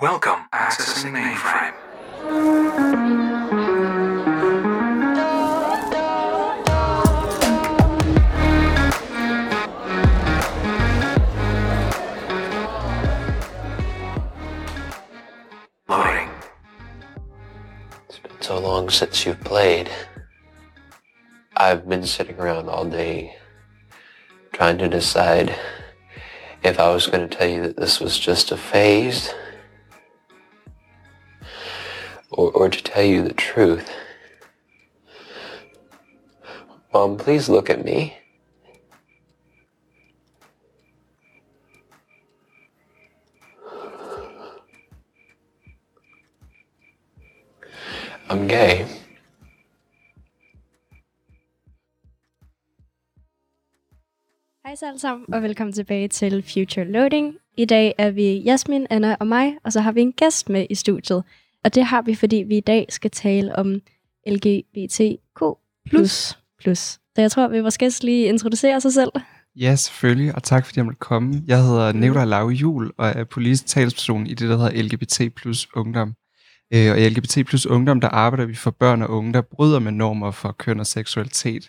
Welcome, accessing mainframe. Loading. It's been so long since you've played. I've been sitting around all day trying to decide if I was going to tell you that this was just a phase or, or to tell you the truth. Mom, please look at me. I'm gay. Hej alle sammen, og velkommen tilbage til Future Loading. I dag er vi Jasmin, Anna og mig, og så har vi en gæst med i studiet. Og det har vi, fordi vi i dag skal tale om LGBTQ+. Så jeg tror, vi måske skal lige introducere sig selv. Ja, selvfølgelig, og tak fordi jeg måtte komme. Jeg hedder Nevla Lau Jul og er politisk talsperson i det, der hedder LGBT plus ungdom. Øh, og i LGBT plus ungdom, der arbejder vi for børn og unge, der bryder med normer for køn og seksualitet.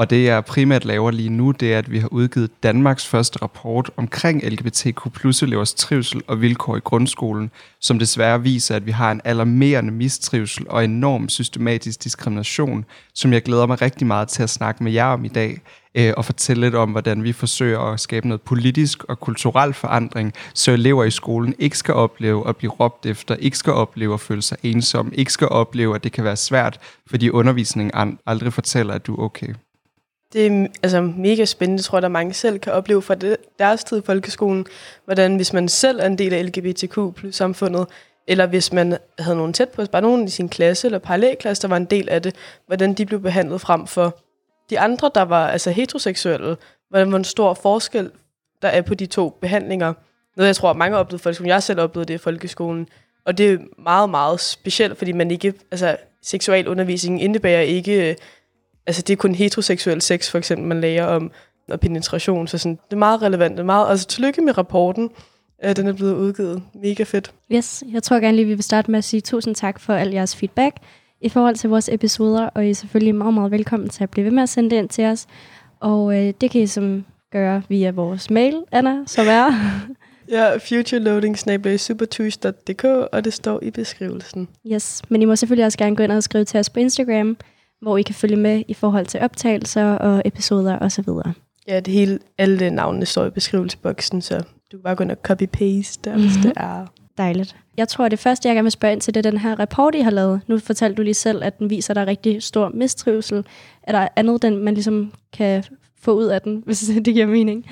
Og det jeg primært laver lige nu, det er, at vi har udgivet Danmarks første rapport omkring LGBTQ plus elevers trivsel og vilkår i grundskolen, som desværre viser, at vi har en alarmerende mistrivsel og enorm systematisk diskrimination, som jeg glæder mig rigtig meget til at snakke med jer om i dag, øh, og fortælle lidt om, hvordan vi forsøger at skabe noget politisk og kulturel forandring, så elever i skolen ikke skal opleve at blive råbt efter, ikke skal opleve at føle sig ensom, ikke skal opleve, at det kan være svært, fordi undervisningen aldrig fortæller, at du er okay. Det er altså mega spændende, tror jeg, mange selv kan opleve fra det, deres tid i folkeskolen, hvordan hvis man selv er en del af LGBTQ samfundet, eller hvis man havde nogen tæt på, bare nogen i sin klasse eller parallelklasse, der var en del af det, hvordan de blev behandlet frem for de andre, der var altså heteroseksuelle, hvordan hvor en stor forskel der er på de to behandlinger. Noget, jeg tror, mange oplevede i folkeskolen. Jeg selv oplevede det i folkeskolen. Og det er meget, meget specielt, fordi man ikke, altså seksualundervisningen indebærer ikke, øh, altså det er kun heteroseksuel sex, for eksempel, man lærer om, og penetration, så sådan, det er meget relevant. Det er meget, altså tillykke med rapporten, øh, den er blevet udgivet. Mega fedt. Yes, jeg tror gerne lige, vi vil starte med at sige tusind tak for al jeres feedback i forhold til vores episoder, og I er selvfølgelig meget, meget velkommen til at blive ved med at sende det ind til os. Og øh, det kan I som gøre via vores mail, Anna, som er... Ja, futureloading og det står i beskrivelsen. Yes, men I må selvfølgelig også gerne gå ind og skrive til os på Instagram, hvor I kan følge med i forhold til optagelser og episoder osv. Ja, det hele, alle navnene står i beskrivelsesboksen, så du kan bare gå ind og copy-paste der, hvis det er. Dejligt. Jeg tror, at det første, jeg gerne vil spørge ind til, det er den her rapport, I har lavet. Nu fortalte du lige selv, at den viser, at der er rigtig stor mistrivsel. Er der andet, den man ligesom kan få ud af den, hvis det giver mening?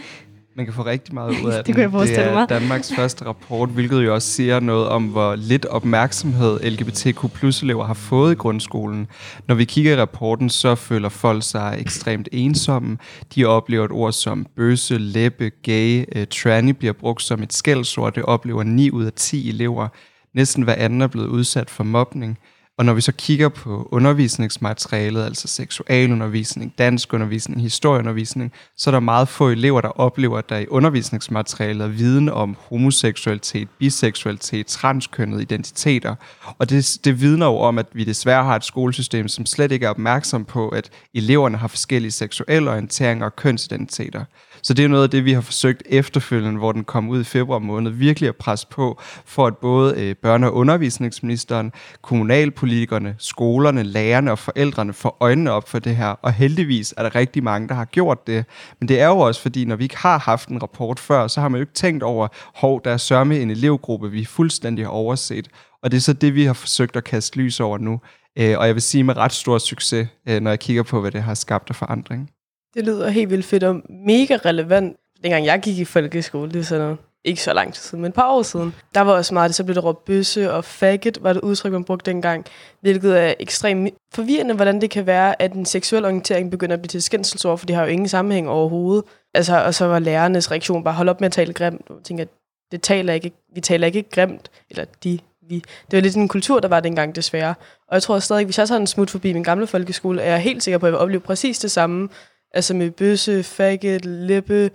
Man kan få rigtig meget ud af Det den. kunne jeg forestille det er mig. Danmarks første rapport, hvilket jo også siger noget om, hvor lidt opmærksomhed LGBTQ plus elever har fået i grundskolen. Når vi kigger i rapporten, så føler folk sig ekstremt ensomme. De oplever et ord som bøsse, læbe, gay, uh, tranny bliver brugt som et skældsord. Det oplever 9 ud af 10 elever. Næsten hver anden er blevet udsat for mobning. Og når vi så kigger på undervisningsmaterialet, altså seksualundervisning, danskundervisning, historieundervisning, så er der meget få elever, der oplever, at der i undervisningsmaterialet er viden om homoseksualitet, biseksualitet, transkønnede identiteter. Og det, det vidner jo om, at vi desværre har et skolesystem, som slet ikke er opmærksom på, at eleverne har forskellige seksuelle orienteringer og kønsidentiteter. Så det er noget af det, vi har forsøgt efterfølgende, hvor den kom ud i februar måned, virkelig at presse på, for at både øh, børne- og undervisningsministeren, kommunalpolitikerne, skolerne, lærerne og forældrene får øjnene op for det her. Og heldigvis er der rigtig mange, der har gjort det. Men det er jo også fordi, når vi ikke har haft en rapport før, så har man jo ikke tænkt over, hov, der er sørme en elevgruppe, vi fuldstændig har overset. Og det er så det, vi har forsøgt at kaste lys over nu. Øh, og jeg vil sige med ret stor succes, øh, når jeg kigger på, hvad det har skabt af forandring. Det lyder helt vildt fedt og mega relevant. Dengang jeg gik i folkeskole, det er sådan noget, ikke så lang tid siden, men et par år siden, der var også meget, det så blev der råbt bøsse og faggot, var det udtryk, man brugte dengang, hvilket er ekstremt forvirrende, hvordan det kan være, at en seksuel orientering begynder at blive til skændselsord, for det har jo ingen sammenhæng overhovedet. Altså, og så var lærernes reaktion bare, hold op med at tale grimt. Jeg tænker, det taler ikke, vi taler ikke grimt, eller de, vi. Det var lidt en kultur, der var dengang desværre. Og jeg tror stadig, hvis jeg tager en smut forbi min gamle folkeskole, er jeg helt sikker på, at jeg vil opleve præcis det samme. Altså med bøsse, faggot, lippe,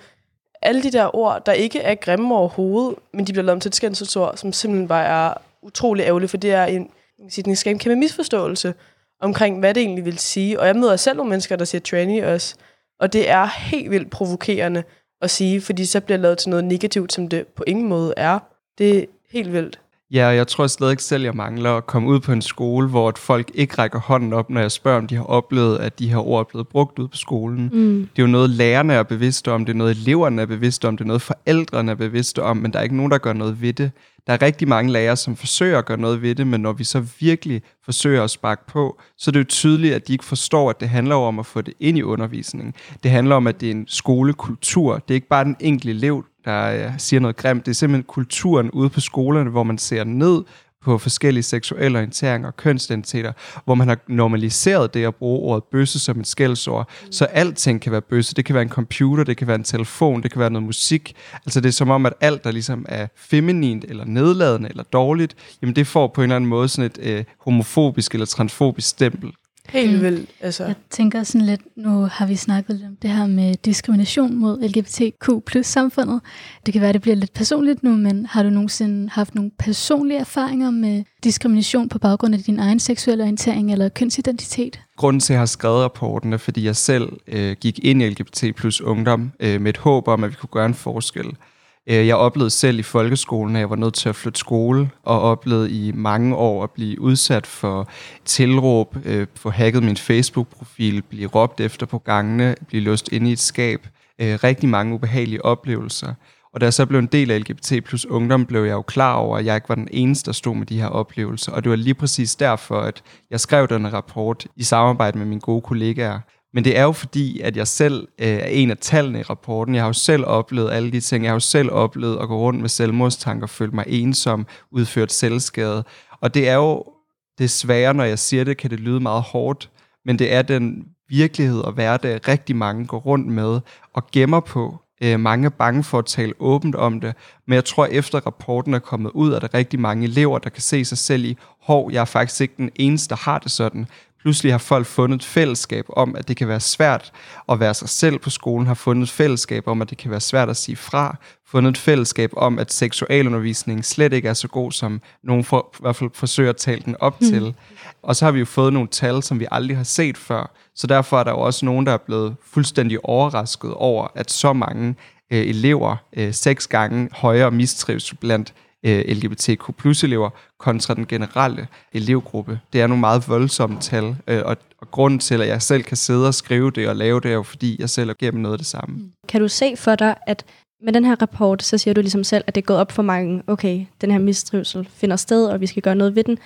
alle de der ord, der ikke er grimme overhovedet, men de bliver lavet om til et skændselsord, som simpelthen bare er utrolig ærgerligt, for det er en, man kan sige, den skaber en kæmpe misforståelse omkring, hvad det egentlig vil sige. Og jeg møder selv nogle mennesker, der siger tranny også, og det er helt vildt provokerende at sige, fordi så bliver lavet til noget negativt, som det på ingen måde er. Det er helt vildt. Ja, jeg tror ikke selv, jeg mangler at komme ud på en skole, hvor folk ikke rækker hånden op, når jeg spørger, om de har oplevet, at de her ord er blevet brugt ud på skolen. Mm. Det er jo noget, lærerne er bevidste om, det er noget, eleverne er bevidste om, det er noget, forældrene er bevidste om, men der er ikke nogen, der gør noget ved det. Der er rigtig mange lærere, som forsøger at gøre noget ved det, men når vi så virkelig forsøger at sparke på, så er det jo tydeligt, at de ikke forstår, at det handler om at få det ind i undervisningen. Det handler om, at det er en skolekultur. Det er ikke bare den enkelte elev, der øh, siger noget grimt. Det er simpelthen kulturen ude på skolerne, hvor man ser ned på forskellige seksuelle orienteringer og kønsidentiteter, hvor man har normaliseret det at bruge ordet bøsse som et skældsord. Så alting kan være bøsse. Det kan være en computer, det kan være en telefon, det kan være noget musik. Altså det er som om, at alt, der ligesom er feminint eller nedladende eller dårligt, jamen det får på en eller anden måde sådan et øh, homofobisk eller transfobisk stempel. Helt vildt. Altså. Jeg tænker sådan lidt, nu har vi snakket lidt om det her med diskrimination mod LGBTQ plus samfundet. Det kan være, det bliver lidt personligt nu, men har du nogensinde haft nogle personlige erfaringer med diskrimination på baggrund af din egen seksuelle orientering eller kønsidentitet? Grunden til, at jeg har skrevet rapporten, er, fordi jeg selv øh, gik ind i LGBT plus ungdom øh, med et håb om, at vi kunne gøre en forskel. Øh, jeg oplevede selv i folkeskolen, at jeg var nødt til at flytte skole, og oplevede i mange år at blive udsat for tilråb, øh, få hacket min Facebook-profil, blive råbt efter på gangene, blive låst inde i et skab. Øh, Rigtig mange ubehagelige oplevelser. Og da jeg så blev en del af LGBT plus ungdom, blev jeg jo klar over, at jeg ikke var den eneste, der stod med de her oplevelser. Og det var lige præcis derfor, at jeg skrev den rapport i samarbejde med mine gode kollegaer. Men det er jo fordi, at jeg selv øh, er en af tallene i rapporten. Jeg har jo selv oplevet alle de ting. Jeg har jo selv oplevet at gå rundt med selvmordstanker, føle mig ensom, udført selvskade. Og det er jo desværre, når jeg siger det, kan det lyde meget hårdt, men det er den virkelighed og hverdag, rigtig mange går rundt med og gemmer på. Øh, mange er bange for at tale åbent om det, men jeg tror, efter rapporten er kommet ud, er der rigtig mange elever, der kan se sig selv i, hov, jeg er faktisk ikke den eneste, der har det sådan. Pludselig har folk fundet et fællesskab om, at det kan være svært at være sig selv på skolen, har fundet et fællesskab om, at det kan være svært at sige fra, fundet et fællesskab om, at seksualundervisning slet ikke er så god, som nogen for, i hvert fald forsøger at tale den op mm. til. Og så har vi jo fået nogle tal, som vi aldrig har set før. Så derfor er der jo også nogen, der er blevet fuldstændig overrasket over, at så mange øh, elever øh, seks gange højere mistrives blandt øh, LGBTQ plus elever kontra den generelle elevgruppe. Det er nogle meget voldsomme tal, øh, og, og grunden til, at jeg selv kan sidde og skrive det og lave det, er jo fordi, jeg selv er gennem noget af det samme. Mm. Kan du se for dig, at med den her rapport, så siger du ligesom selv, at det er gået op for mange, okay, den her mistrivsel finder sted, og vi skal gøre noget ved den.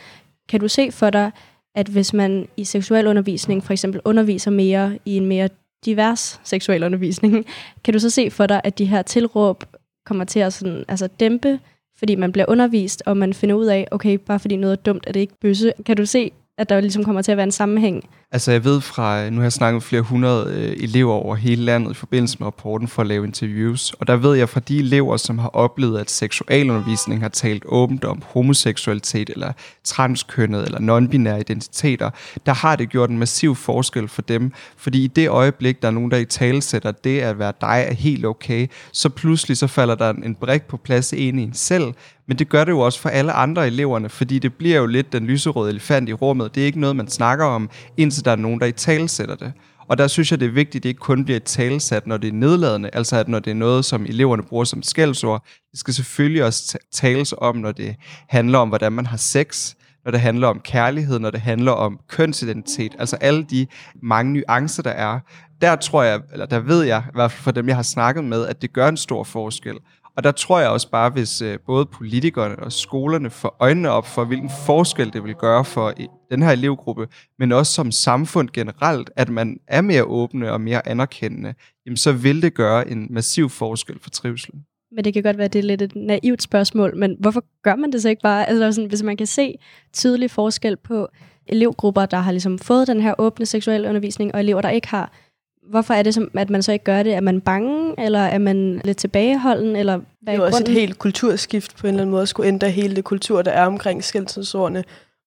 Kan du se for dig, at hvis man i seksuel undervisning for eksempel underviser mere i en mere divers seksuel undervisning, kan du så se for dig, at de her tilråb kommer til at sådan, altså dæmpe, fordi man bliver undervist, og man finder ud af, okay, bare fordi noget er dumt, er det ikke bøsse. Kan du se, at der ligesom kommer til at være en sammenhæng? Altså jeg ved fra, nu har jeg snakket med flere hundrede øh, elever over hele landet i forbindelse med rapporten for at lave interviews, og der ved jeg fra de elever, som har oplevet, at seksualundervisning har talt åbent om homoseksualitet eller transkønnet eller nonbinære identiteter, der har det gjort en massiv forskel for dem, fordi i det øjeblik, der er nogen, der i tale sætter det at være dig er helt okay, så pludselig så falder der en brik på plads ind i en selv, men det gør det jo også for alle andre eleverne, fordi det bliver jo lidt den lyserøde elefant i rummet. Det er ikke noget, man snakker om, indtil der er nogen, der i tale sætter det. Og der synes jeg, det er vigtigt, at det ikke kun bliver talesat, talsat, når det er nedladende, altså at når det er noget, som eleverne bruger som skældsord. Det skal selvfølgelig også tales om, når det handler om, hvordan man har sex, når det handler om kærlighed, når det handler om kønsidentitet, altså alle de mange nuancer, der er. Der tror jeg, eller der ved jeg, i hvert fald for dem, jeg har snakket med, at det gør en stor forskel. Og der tror jeg også bare, hvis øh, både politikerne og skolerne får øjnene op for, hvilken forskel det vil gøre for den her elevgruppe, men også som samfund generelt, at man er mere åbne og mere anerkendende, jamen så vil det gøre en massiv forskel for trivselen. Men det kan godt være, at det er lidt et naivt spørgsmål, men hvorfor gør man det så ikke bare? Altså sådan, hvis man kan se tydelig forskel på elevgrupper, der har ligesom fået den her åbne seksuelle undervisning, og elever, der ikke har, hvorfor er det, som, at man så ikke gør det? Er man bange, eller er man lidt tilbageholden, eller hvad Det er også et helt kulturskift på en eller anden måde, at skulle ændre hele det kultur, der er omkring skældsordene,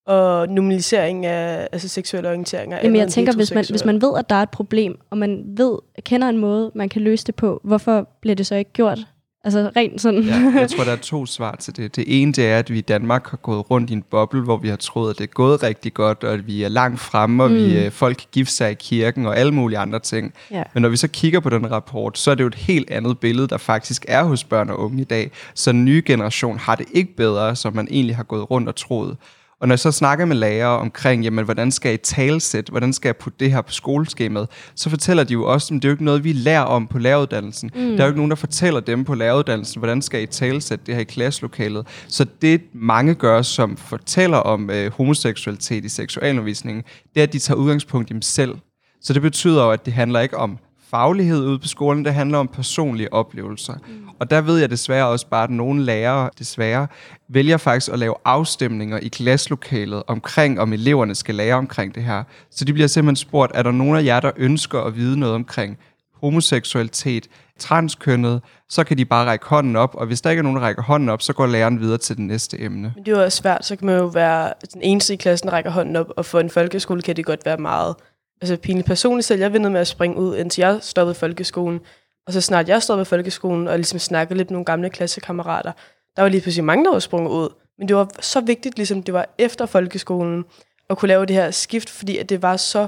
og normalisering af altså, seksuelle orienteringer. Jamen, jeg tænker, hvis man, hvis man ved, at der er et problem, og man ved, kender en måde, man kan løse det på, hvorfor bliver det så ikke gjort? Altså rent sådan. ja, jeg tror, der er to svar til det. Det ene, det er, at vi i Danmark har gået rundt i en boble, hvor vi har troet, at det er gået rigtig godt, og at vi er langt fremme, og mm. vi, øh, folk kan gifte sig i kirken, og alle mulige andre ting. Ja. Men når vi så kigger på den rapport, så er det jo et helt andet billede, der faktisk er hos børn og unge i dag. Så den nye generation har det ikke bedre, som man egentlig har gået rundt og troet. Og når jeg så snakker med lærere omkring, jamen, hvordan skal jeg talsæt, hvordan skal jeg putte det her på skoleskemaet, så fortæller de jo også, at det er jo ikke noget, vi lærer om på læreruddannelsen. Mm. Der er jo ikke nogen, der fortæller dem på læreruddannelsen, hvordan skal I talsætte det her i klasselokalet. Så det mange gør, som fortæller om øh, homoseksualitet i seksualundervisningen, det er, at de tager udgangspunkt i dem selv. Så det betyder jo, at det handler ikke om faglighed ude på skolen, det handler om personlige oplevelser. Mm. Og der ved jeg desværre også bare, at nogle lærere desværre vælger faktisk at lave afstemninger i klasselokalet omkring, om eleverne skal lære omkring det her. Så de bliver simpelthen spurgt, er der nogen af jer, der ønsker at vide noget omkring homoseksualitet, transkønnet, så kan de bare række hånden op, og hvis der ikke er nogen, der rækker hånden op, så går læreren videre til det næste emne. Men det er jo også svært, så kan man jo være den eneste i klassen, der rækker hånden op, og for en folkeskole kan det godt være meget altså pinligt personligt selv. Jeg vendte med at springe ud, indtil jeg stoppede folkeskolen. Og så snart jeg stoppede folkeskolen, og ligesom snakkede lidt med nogle gamle klassekammerater, der var lige pludselig mange, der var sprunget ud. Men det var så vigtigt, ligesom det var efter folkeskolen, at kunne lave det her skift, fordi at det var så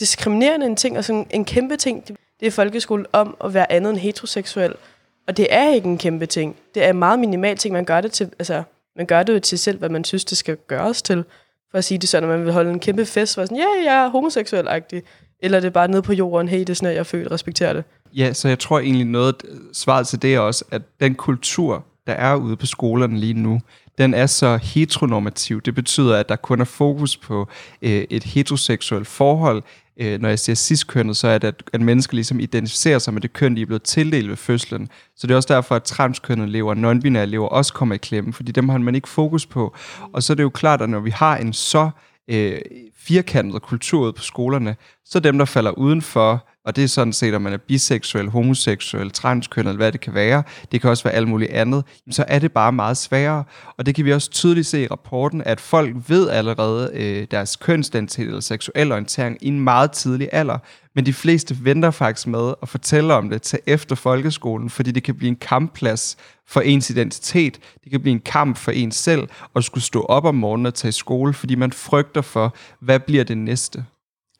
diskriminerende en ting, og sådan en kæmpe ting. Det er folkeskolen om at være andet end heteroseksuel. Og det er ikke en kæmpe ting. Det er en meget minimal ting, man gør det til, altså, man gør det jo til selv, hvad man synes, det skal gøres til for at sige det sådan, at man vil holde en kæmpe fest, hvor sådan, ja, yeah, jeg er homoseksuel-agtig. Eller er det bare nede på jorden, hey, det er sådan, jeg er født, respekterer det. Ja, så jeg tror egentlig noget, svaret til det er også, at den kultur, der er ude på skolerne lige nu, den er så heteronormativ. Det betyder, at der kun er fokus på øh, et heteroseksuelt forhold, øh, når jeg siger ciskønnet, så er det, at, at mennesker ligesom identificerer sig med det køn, de er blevet tildelt ved fødslen. Så det er også derfor, at transkønnet lever, non-binære lever også kommer i klemme, fordi dem har man ikke fokus på. Og så er det jo klart, at når vi har en så øh, firkantet kultur ude på skolerne, så dem, der falder udenfor, og det er sådan set, om man er biseksuel, homoseksuel, transkønnet, eller hvad det kan være, det kan også være alt muligt andet, så er det bare meget sværere. Og det kan vi også tydeligt se i rapporten, at folk ved allerede øh, deres kønsidentitet eller seksuel orientering i en meget tidlig alder, men de fleste venter faktisk med at fortælle om det til efter folkeskolen, fordi det kan blive en kampplads for ens identitet. Det kan blive en kamp for ens selv at skulle stå op om morgenen og tage i skole, fordi man frygter for, hvad bliver det næste.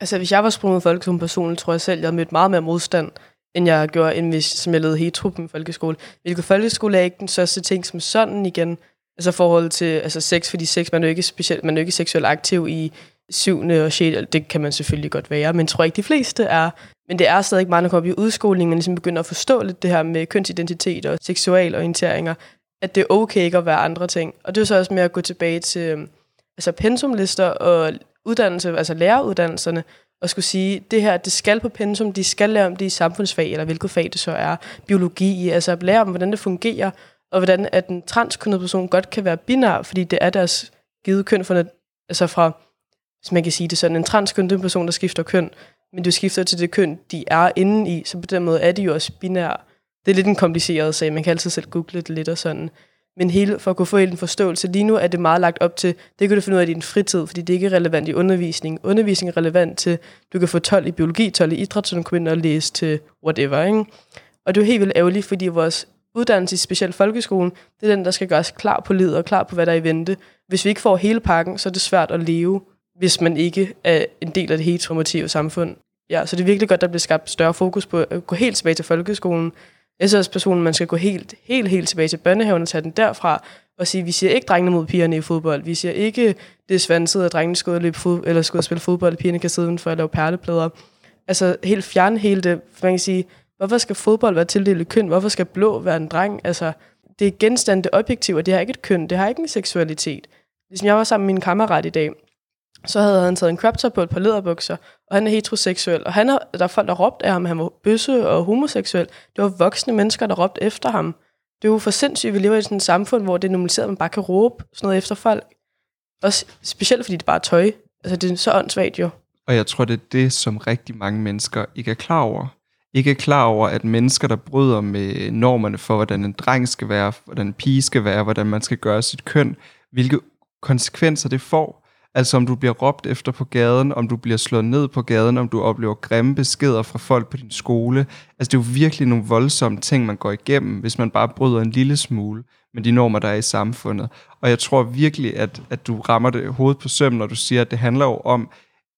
Altså, hvis jeg var sprunget folkeskolen personligt, tror jeg selv, jeg havde mødt meget mere modstand, end jeg gjorde, end hvis som jeg ledede hetero på folkeskole. Hvilket folkeskole er ikke den største ting som sådan igen. Altså forhold til altså sex, fordi sex, man er jo ikke, specielt, man er jo ikke seksuelt aktiv i syvende og 6. Det kan man selvfølgelig godt være, men tror ikke de fleste er. Men det er stadig meget, når kommer i udskoling, man ligesom begynder at forstå lidt det her med kønsidentitet og seksual orienteringer, at det er okay ikke at være andre ting. Og det er så også med at gå tilbage til øhm, altså pensumlister og uddannelse, altså læreruddannelserne, og skulle sige, det her, det skal på pensum, de skal lære om det i samfundsfag, eller hvilket fag det så er, biologi, altså lære om, hvordan det fungerer, og hvordan at en transkønnet person godt kan være binær, fordi det er deres givet køn for, altså fra, hvis man kan sige det sådan, en transkønnet person, der skifter køn, men du skifter til det køn, de er inde i, så på den måde er de jo også binær. Det er lidt en kompliceret sag, man kan altid selv google det lidt og sådan. Men hele, for at kunne få en forståelse, lige nu er det meget lagt op til, det kan du finde ud af i din fritid, fordi det ikke er relevant i undervisning. Undervisning er relevant til, du kan få 12 i biologi, 12 i idræt, så du kan ind og læse til whatever. Ikke? Og det er jo helt vildt ærgerligt, fordi vores uddannelse, specielt folkeskolen, det er den, der skal gøre os klar på livet og klar på, hvad der er i vente. Hvis vi ikke får hele pakken, så er det svært at leve, hvis man ikke er en del af det heteromotive samfund. Ja, så det er virkelig godt, der bliver skabt større fokus på at gå helt tilbage til folkeskolen, SS-personen, man skal gå helt, helt, helt tilbage til børnehaven og tage den derfra, og sige, vi siger ikke drengene mod pigerne i fodbold. Vi siger ikke, det er svanset, at drengene skal ud og, løbe fod, eller skal ud og spille fodbold, og pigerne kan sidde for at lave perleplader. Altså helt fjerne hele det. For man kan sige, hvorfor skal fodbold være tildelt køn? Hvorfor skal blå være en dreng? Altså, det er genstande, det objektive, og det har ikke et køn, det har ikke en seksualitet. Ligesom jeg var sammen med min kammerat i dag, så havde han taget en crop top på et par lederbukser, og han er heteroseksuel, og han er, der er folk, der råbte af ham, han var bøsse og homoseksuel. Det var voksne mennesker, der råbte efter ham. Det er jo for sindssygt, vi lever i sådan et samfund, hvor det er normaliseret, at man bare kan råbe sådan noget efter folk. Og specielt fordi det bare er tøj. Altså det er så åndssvagt jo. Og jeg tror, det er det, som rigtig mange mennesker ikke er klar over. Ikke er klar over, at mennesker, der bryder med normerne for, hvordan en dreng skal være, hvordan en pige skal være, hvordan man skal gøre sit køn, hvilke konsekvenser det får Altså om du bliver råbt efter på gaden, om du bliver slået ned på gaden, om du oplever grimme beskeder fra folk på din skole. Altså det er jo virkelig nogle voldsomme ting, man går igennem, hvis man bare bryder en lille smule med de normer, der er i samfundet. Og jeg tror virkelig, at, at du rammer det hovedet på søm, når du siger, at det handler jo om,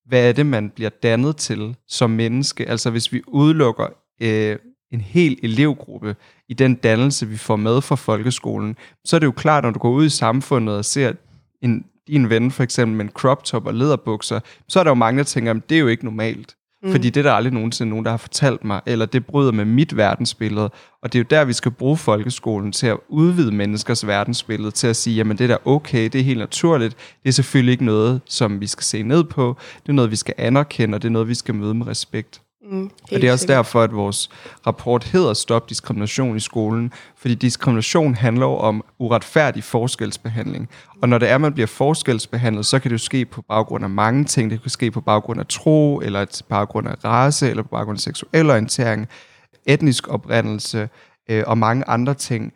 hvad er det, man bliver dannet til som menneske? Altså hvis vi udelukker øh, en hel elevgruppe i den dannelse, vi får med fra folkeskolen, så er det jo klart, når du går ud i samfundet og ser en, din ven for eksempel med en crop top og lederbukser, så er der jo mange, der tænker, at det er jo ikke normalt. Mm. Fordi det er der aldrig nogensinde nogen, der har fortalt mig, eller det bryder med mit verdensbillede. Og det er jo der, vi skal bruge folkeskolen til at udvide menneskers verdensbillede, til at sige, jamen det er da okay, det er helt naturligt. Det er selvfølgelig ikke noget, som vi skal se ned på. Det er noget, vi skal anerkende, og det er noget, vi skal møde med respekt. Mm, og det er også sikkert. derfor, at vores rapport hedder Stop diskrimination i skolen, fordi diskrimination handler om uretfærdig forskelsbehandling. Og når det er, at man bliver forskelsbehandlet, så kan det jo ske på baggrund af mange ting. Det kan ske på baggrund af tro, eller på baggrund af race, eller på baggrund af seksuel orientering, etnisk oprindelse øh, og mange andre ting.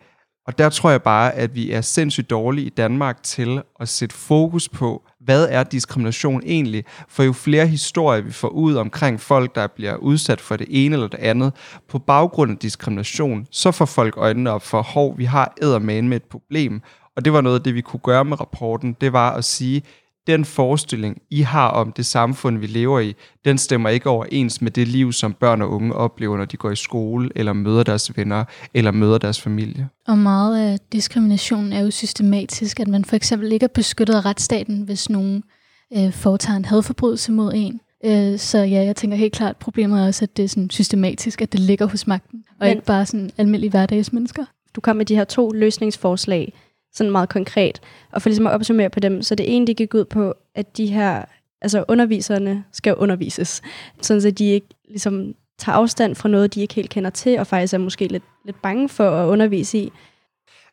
Og der tror jeg bare, at vi er sindssygt dårlige i Danmark til at sætte fokus på, hvad er diskrimination egentlig? For jo flere historier vi får ud omkring folk, der bliver udsat for det ene eller det andet, på baggrund af diskrimination, så får folk øjnene op for, hov, vi har ædermane med et problem. Og det var noget af det, vi kunne gøre med rapporten, det var at sige, den forestilling, I har om det samfund, vi lever i, den stemmer ikke overens med det liv, som børn og unge oplever, når de går i skole, eller møder deres venner, eller møder deres familie. Og meget af diskriminationen er jo systematisk, at man for eksempel ikke er beskyttet af retsstaten, hvis nogen øh, foretager en hadforbrydelse mod en. Øh, så ja, jeg tænker helt klart, at problemet er også, at det er sådan systematisk, at det ligger hos magten, og Men, ikke bare sådan almindelige hverdagsmennesker. Du kom med de her to løsningsforslag, sådan meget konkret. Og for ligesom at opsummere på dem, så det ene, det gik ud på, at de her, altså underviserne skal undervises, sådan så de ikke ligesom tager afstand fra noget, de ikke helt kender til, og faktisk er måske lidt, lidt bange for at undervise i.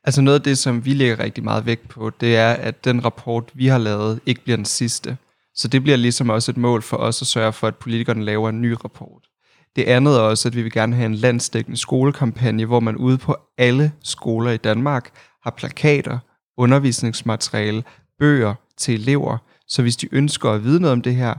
Altså noget af det, som vi lægger rigtig meget vægt på, det er, at den rapport, vi har lavet, ikke bliver den sidste. Så det bliver ligesom også et mål for os at sørge for, at politikerne laver en ny rapport. Det andet er også, at vi vil gerne have en landsdækkende skolekampagne, hvor man ude på alle skoler i Danmark har plakater, undervisningsmateriale, bøger til elever, så hvis de ønsker at vide noget om det her,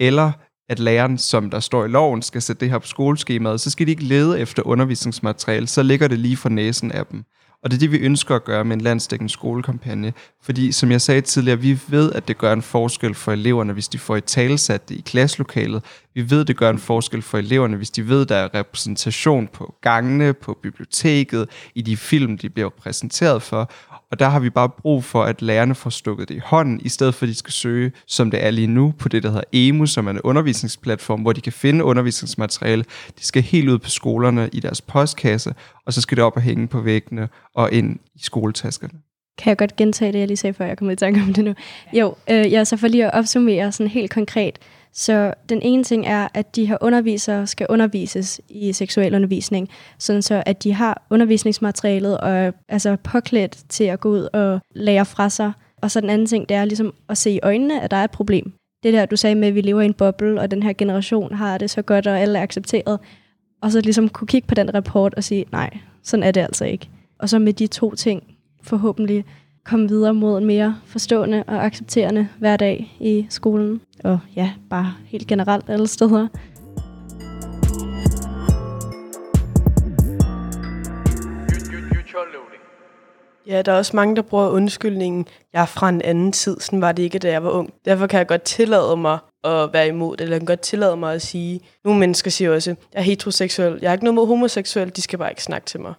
eller at læreren, som der står i loven, skal sætte det her på skoleskemaet, så skal de ikke lede efter undervisningsmateriale, så ligger det lige for næsen af dem. Og det er det, vi ønsker at gøre med en landsdækkende skolekampagne. Fordi, som jeg sagde tidligere, vi ved, at det gør en forskel for eleverne, hvis de får et talsat det i klasselokalet. Vi ved, det gør en forskel for eleverne, hvis de ved, der er repræsentation på gangene, på biblioteket, i de film, de bliver præsenteret for. Og der har vi bare brug for, at lærerne får stukket det i hånden, i stedet for at de skal søge, som det er lige nu, på det, der hedder EMU, som er en undervisningsplatform, hvor de kan finde undervisningsmateriale. De skal helt ud på skolerne i deres postkasse, og så skal det op og hænge på væggene og ind i skoletaskerne. Kan jeg godt gentage det, jeg lige sagde, før jeg kom i tanke om det nu? Jo, øh, ja, så for lige at opsummere sådan helt konkret, så den ene ting er, at de her undervisere skal undervises i seksuel undervisning, sådan så at de har undervisningsmaterialet og er altså påklædt til at gå ud og lære fra sig. Og så den anden ting, det er ligesom at se i øjnene, at der er et problem. Det der, du sagde med, at vi lever i en boble, og den her generation har det så godt, og alle er accepteret. Og så ligesom kunne kigge på den rapport og sige, nej, sådan er det altså ikke. Og så med de to ting forhåbentlig komme videre mod en mere forstående og accepterende hverdag i skolen. Og ja, bare helt generelt alle steder. Ja, der er også mange, der bruger undskyldningen, jeg er fra en anden tid, sådan var det ikke, da jeg var ung. Derfor kan jeg godt tillade mig at være imod det, eller jeg kan godt tillade mig at sige, nogle mennesker siger også, jeg er heteroseksuel, jeg er ikke noget mod homoseksuel, de skal bare ikke snakke til mig.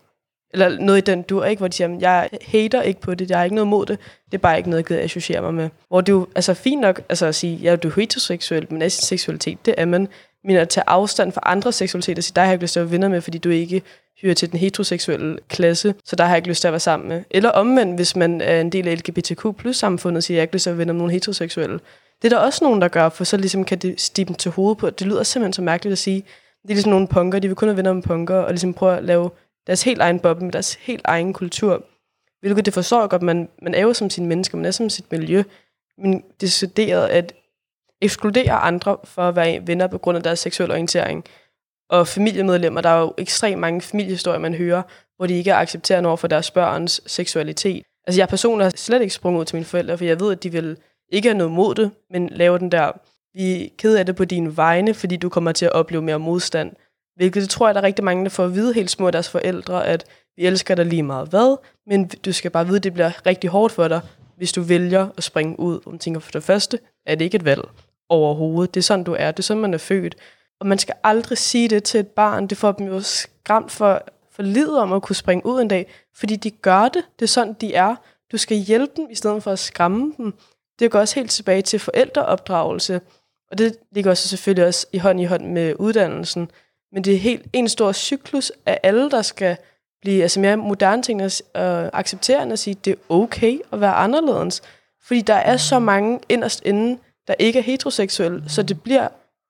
Eller noget i den dur, ikke? hvor de siger, jeg hater ikke på det, jeg har ikke noget mod det, det er bare ikke noget, jeg gider associere mig med. Hvor det er jo altså, fint nok altså, at sige, ja, du er heteroseksuel, men sin seksualitet, det er man. Men at tage afstand fra andre seksualiteter og sige, der har jeg ikke lyst til at være venner med, fordi du ikke hører til den heteroseksuelle klasse, så der har jeg ikke lyst til at være sammen med. Eller omvendt, hvis man er en del af LGBTQ plus samfundet, siger, jeg har ikke lyst til at være venner med nogen heteroseksuelle. Det er der også nogen, der gør, for så ligesom kan det stige dem til hovedet på. Det lyder simpelthen så mærkeligt at sige. Det er ligesom nogle punker, de vil kun have venner med punker, og ligesom prøve at lave deres helt egen boble, med deres helt egen kultur. Hvilket det forstår godt, man, man er jo som sine mennesker, man er som sit miljø. Men decideret at ekskludere andre for at være venner på grund af deres seksuelle orientering. Og familiemedlemmer, der er jo ekstremt mange familiehistorier, man hører, hvor de ikke er accepterende over for deres børns seksualitet. Altså jeg personligt har slet ikke sprunget ud til mine forældre, for jeg ved, at de vil ikke have noget mod det, men laver den der, vi er ked af det på dine vegne, fordi du kommer til at opleve mere modstand. Hvilket det tror jeg, der er rigtig mange, der får at vide helt små af deres forældre, at vi elsker dig lige meget hvad, men du skal bare vide, at det bliver rigtig hårdt for dig, hvis du vælger at springe ud. Og man tænker, for det første er det ikke et valg overhovedet. Det er sådan, du er. Det er sådan, man er født. Og man skal aldrig sige det til et barn. Det får dem jo skræmt for, for livet om at kunne springe ud en dag, fordi de gør det. Det er sådan, de er. Du skal hjælpe dem, i stedet for at skræmme dem. Det går også helt tilbage til forældreopdragelse, og det ligger også selvfølgelig også i hånd i hånd med uddannelsen. Men det er helt en stor cyklus af alle, der skal blive altså mere moderne ting og øh, accepterende og sige, at det er okay at være anderledes. Fordi der er så mange inderst inden, der ikke er heteroseksuelle, så det bliver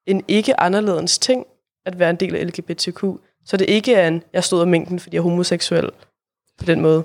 en ikke anderledes ting at være en del af LGBTQ. Så det ikke er en, jeg stod af mængden, fordi jeg er homoseksuel på den måde.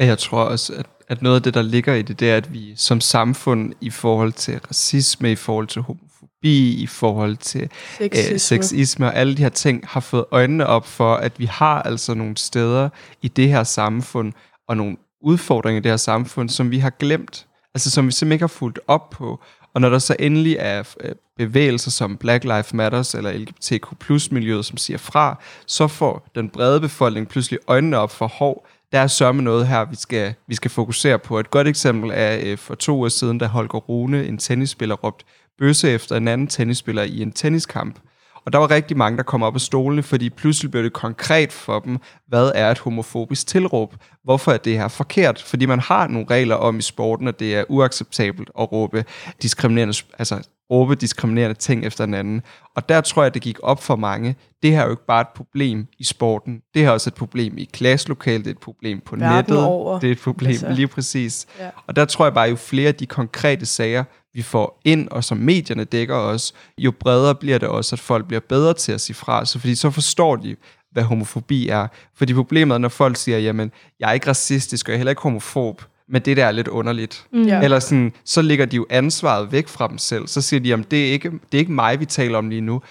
Og jeg tror også, at, at noget af det, der ligger i det, det er, at vi som samfund i forhold til racisme, i forhold til homofobi, i forhold til Sexisme. øh, sexisme og alle de her ting, har fået øjnene op for, at vi har altså nogle steder i det her samfund, og nogle udfordringer i det her samfund, som vi har glemt. Altså som vi simpelthen ikke har fulgt op på. Og når der så endelig er øh, bevægelser som Black Lives Matters eller LGBTQ miljøet, som siger fra, så får den brede befolkning pludselig øjnene op for, hov, der er sørme noget her, vi skal, vi skal fokusere på. Et godt eksempel er øh, for to år siden, da Holger Rune, en tennisspiller, råbte bøsse efter en anden tennisspiller i en tenniskamp. Og der var rigtig mange, der kom op af stolene, fordi pludselig blev det konkret for dem, hvad er et homofobisk tilråb? Hvorfor er det her forkert? Fordi man har nogle regler om i sporten, at det er uacceptabelt at råbe diskriminerende, altså råbe diskriminerende ting efter en anden. Og der tror jeg, det gik op for mange. Det her er jo ikke bare et problem i sporten. Det her er også et problem i klasselokalet, det er et problem på Verden nettet. over. Det er et problem Altså. altså. lige præcis. Ja. Og der tror jeg bare, jo flere af de konkrete sager, vi får ind, og som medierne dækker os, jo bredere bliver det også, at folk bliver bedre til at sige fra. Så fordi så forstår de, hvad homofobi er. Fordi problemet er, når folk siger, jamen, jeg er ikke racistisk, og jeg er heller ikke homofob, men det der er lidt underligt. Mm. Eller sådan, så ligger de jo ansvaret væk fra dem selv. Så siger de, jamen, det er, ikke, det er ikke mig, vi taler om lige nu.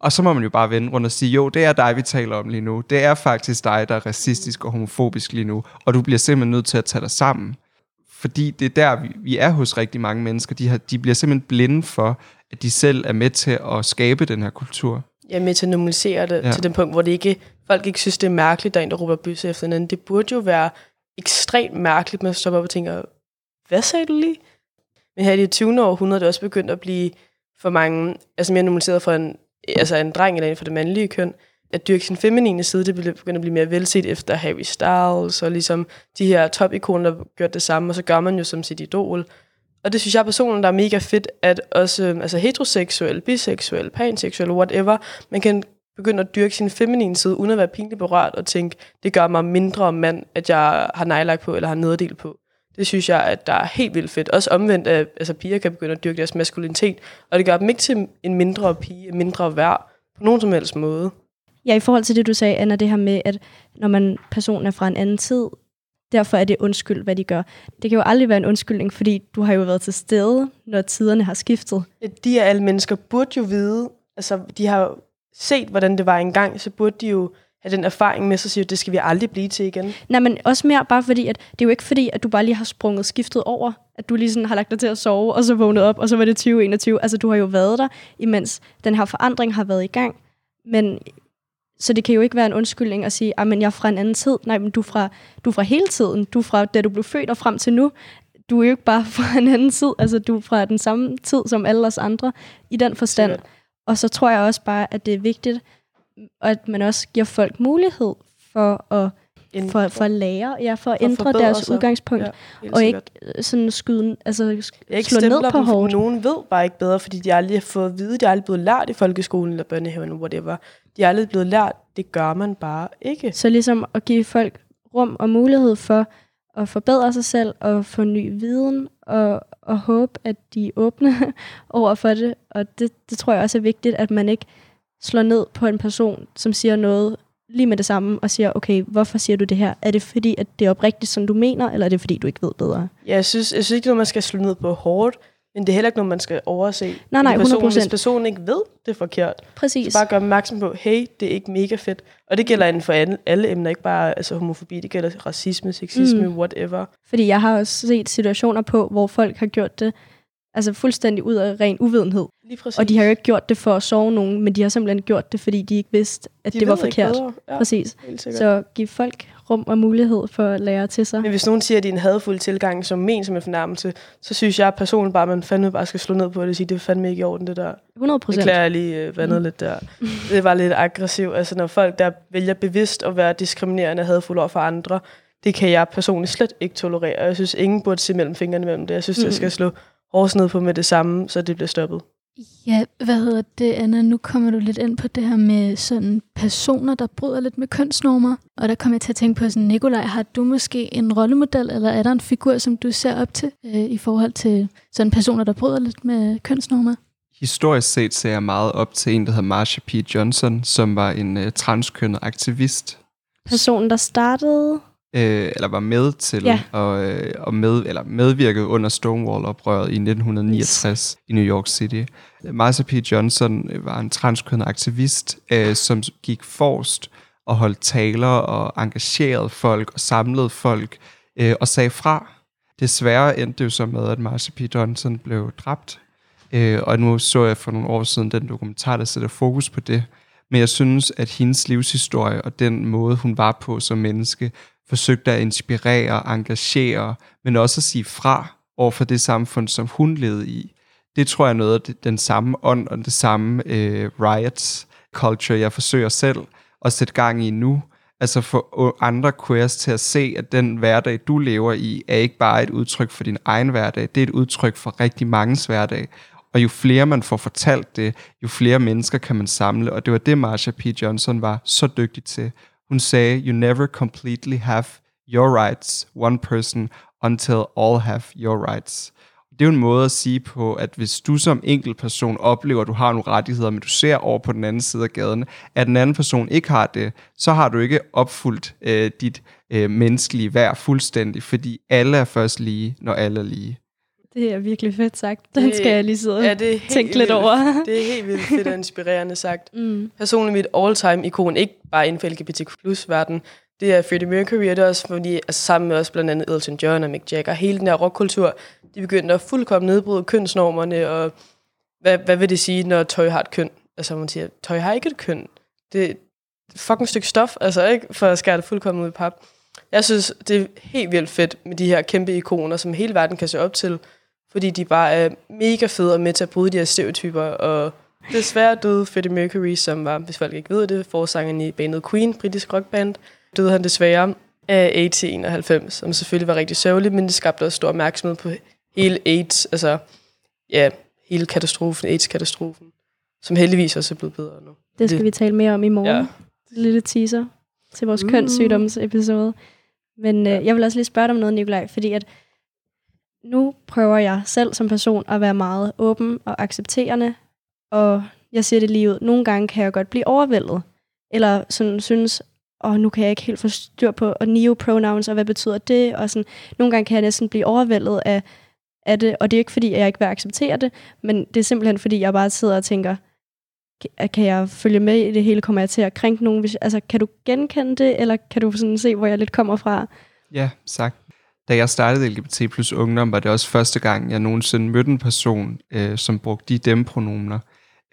Og så må man jo bare vende rundt og sige, jo, det er dig, vi taler om lige nu. Det er faktisk dig, der er racistisk og homofobisk lige nu. Og du bliver simpelthen nødt til at tage dig sammen. Fordi det er der, vi, vi er hos rigtig mange mennesker. De, har, de bliver simpelthen blinde for, at de selv er med til at skabe den her kultur. Er med til at normalisere det Ja. ja. til den punkt, hvor det ikke, folk ikke synes, det er mærkeligt, der er en, der råber bøsse efter en anden. Det burde jo være ekstremt mærkeligt, man stopper op og tænker, hvad sagde du lige? Men her i det 20. århundrede er det også begyndt at blive for mange, altså mere normaliseret for en, altså en dreng eller en for det mandlige køn, at dyrke sin feminine side, det begynder at blive mere velset efter Harry Styles, og ligesom de her topikoner, der har gjort det samme, og så gør man jo som sit idol. Og det synes jeg personligt, der er mega fedt, at også øh, altså heteroseksuel, biseksuel, panseksuel, whatever, man kan begynde at dyrke sin feminine side, uden at være pinligt berørt, og tænke, det gør mig mindre mand, at jeg har nejlagt på, eller har nederdel på. Det synes jeg, at der er helt vildt fedt. Også omvendt, at altså, piger kan begynde at dyrke deres maskulinitet, og det gør dem ikke til en mindre pige, en mindre værd, på nogen som helst måde. Ja, i forhold til det, du sagde, Anna, det her med, at når man personen er fra en anden tid, derfor er det undskyld, hvad de gør. Det kan jo aldrig være en undskyldning, fordi du har jo været til stede, når tiderne har skiftet. De her alle mennesker burde jo vide, altså de har set, hvordan det var engang, så burde de jo have den erfaring med sig og sige, at det skal vi aldrig blive til igen. Nej, men også mere bare fordi, at det er jo ikke fordi, at du bare lige har sprunget skiftet over, at du lige sådan har lagt dig til at sove, og så vågnet op, og så var det 2021. Altså, du har jo været der, imens den her forandring har været i gang. Men så det kan jo ikke være en undskyldning at sige, at jeg er fra en anden tid. Nej, men du er fra, du er fra hele tiden. Du er fra, da du blev født og frem til nu. Du er jo ikke bare fra en anden tid. Altså, du er fra den samme tid som alle os andre i den forstand. Sikkert. Og så tror jeg også bare, at det er vigtigt, at man også giver folk mulighed for at, for, for at lære, ja, for at For ændre deres sig. udgangspunkt. Ja, og ikke øh, sådan skyde, altså Jeg ikke slå ned på dem, hårdt. nogen ved bare ikke bedre, fordi de aldrig har fået at vide, de er aldrig blevet lært i folkeskolen eller børnehaven, whatever. De er aldrig blevet lært, det gør man bare ikke. Så ligesom at give folk rum og mulighed for at forbedre sig selv og få ny viden og, og håbe, at de er åbne over for det. Og det, det tror jeg også er vigtigt, at man ikke slår ned på en person, som siger noget lige med det samme og siger, okay, hvorfor siger du det her? Er det fordi, at det er oprigtigt, som du mener, eller er det fordi, du ikke ved bedre? Ja, jeg synes, jeg synes ikke, det er noget, man skal slå ned på hårdt, men det er heller ikke noget, man skal overse. Nej, nej, En person, 100%. Hvis personen ikke ved, det er forkert, Præcis. så bare gør opmærksom på, hey, det er ikke mega fedt. Og det gælder inden for alle, alle emner, ikke bare altså, homofobi, det gælder racisme, sexisme, mm. whatever. Fordi jeg har også set situationer på, hvor folk har gjort det altså fuldstændig ud af ren uvidenhed. Lige præcis. Og de har jo ikke gjort det for at sove nogen, men de har simpelthen gjort det, fordi de ikke vidste, at de det var forkert. bedre. Ja, Præcis. Så giv folk rum og mulighed for at lære til sig. Men hvis nogen siger, at det er en hadfuld tilgang, som men som en fornærmelse, så synes jeg personligt bare, at man fandme bare skal slå ned på det og sige, det er fandme ikke i orden, det der. 100 Det procent. klarer jeg lige øh, vandet Mm. lidt der. Det var lidt aggressivt. Altså når folk, der vælger bevidst at være diskriminerende og hadfulde over for andre, det kan jeg personligt slet ikke tolerere. Og Jeg synes, ingen burde se mellem fingrene mellem det. Jeg synes. Mm. det skal slå hårdt ned på med det samme, så det bliver stoppet. Ja, hvad hedder det, Anna? Nu kommer du lidt ind på det her med sådan personer, der bryder lidt med kønsnormer. Og der kommer jeg til at tænke på sådan, Nikolaj, har du måske en rollemodel, eller er der en figur, som du ser op til øh, i forhold til sådan personer, der bryder lidt med kønsnormer? Historisk set ser jeg meget op til en, der hedder Marsha P. Johnson, som var en uh, transkønnet aktivist, Personen, der startede... øh, eller var med til Ja. og, øh, og med, eller medvirkede under Stonewall-oprøret i 1969 yes. i New York City. Marsha P. Johnson var en transkønnet aktivist, øh, som gik forrest og holdt taler og engagerede folk og samlede folk øh, og sagde fra. Desværre endte det jo så med, at Marsha P. Johnson blev dræbt. Øh, og nu så jeg for nogle år siden den dokumentar, der sætter fokus på det. Men jeg synes, at hendes livshistorie og den måde, hun var på som menneske, forsøgte at inspirere, og engagere, men også at sige fra over for det samfund, som hun levede i. Det tror jeg er noget af det, den samme ånd og det samme øh, riots culture, jeg forsøger selv at sætte gang i nu. Altså få andre queers til at se, at den hverdag, du lever i, er ikke bare et udtryk for din egen hverdag, det er et udtryk for rigtig manges hverdag. Og jo flere man får fortalt det, jo flere mennesker kan man samle, og det var det, Marsha P. Johnson var så dygtig til. Hun sagde, you never completely have your rights, one person, until all have your rights. Det er jo en måde at sige på, at hvis du som enkelt person oplever, at du har nogle rettigheder, men du ser over på den anden side af gaden, at den anden person ikke har det, så har du ikke opfyldt øh, dit øh, menneskelige værd fuldstændig, fordi alle er først lige, når alle er lige. Det er virkelig fedt sagt. Den Det- skal jeg lige sidde Ja, det er tænke lidt vildt. over. Det er helt vildt fedt og inspirerende sagt. Mm. Personligt mit all-time ikon, ikke bare inden for LGBTQ plus verden, det er Freddie Mercury, og det er også fordi, altså sammen med også blandt andet Elton John og Mick Jagger, hele den her rockkultur, de begyndte at fuldkommen nedbryde kønsnormerne, og hvad, hvad vil det sige, når tøj har et køn? Altså man siger, tøj har ikke et køn. Det er et fucking stykke stof, altså ikke for at skære det fuldkommen ud i pap. Jeg synes, det er helt vildt fedt med de her kæmpe ikoner, som hele verden kan se op til, fordi de bare er mega fede og med til at bryde de her stereotyper, og desværre døde Freddie Mercury, som var, hvis folk ikke ved det, forsangeren i bandet Queen, britisk rockband, døde han desværre af AIDS i 91, som selvfølgelig var rigtig sørgeligt, men det skabte også stor opmærksomhed på hele AIDS, altså ja, hele katastrofen, AIDS-katastrofen, som heldigvis også er blevet bedre nu. Det skal Det- vi tale mere om i morgen. Ja. Lille teaser til vores uh. kønssygdomsepisode. Men øh, jeg vil også lige spørge dig om noget, Nikolaj, fordi at nu prøver jeg selv som person at være meget åben og accepterende, og jeg siger det lige ud. Nogle gange kan jeg godt blive overvældet, eller sådan synes, og nu kan jeg ikke helt få styr på og neo pronouns, og hvad betyder det? Og sådan, nogle gange kan jeg næsten blive overvældet af, af det, og det er ikke fordi, at jeg ikke vil acceptere det, men det er simpelthen fordi, jeg bare sidder og tænker, kan- kan jeg følge med i det hele? Kommer jeg til at krænke nogen? Hvis, altså, kan du genkende det, eller kan du sådan se, hvor jeg lidt kommer fra? Ja, sagt. Da jeg startede LGBT plus ungdom, var det også første gang, jeg nogensinde mødte en person, øh, som brugte de dem-pronomner.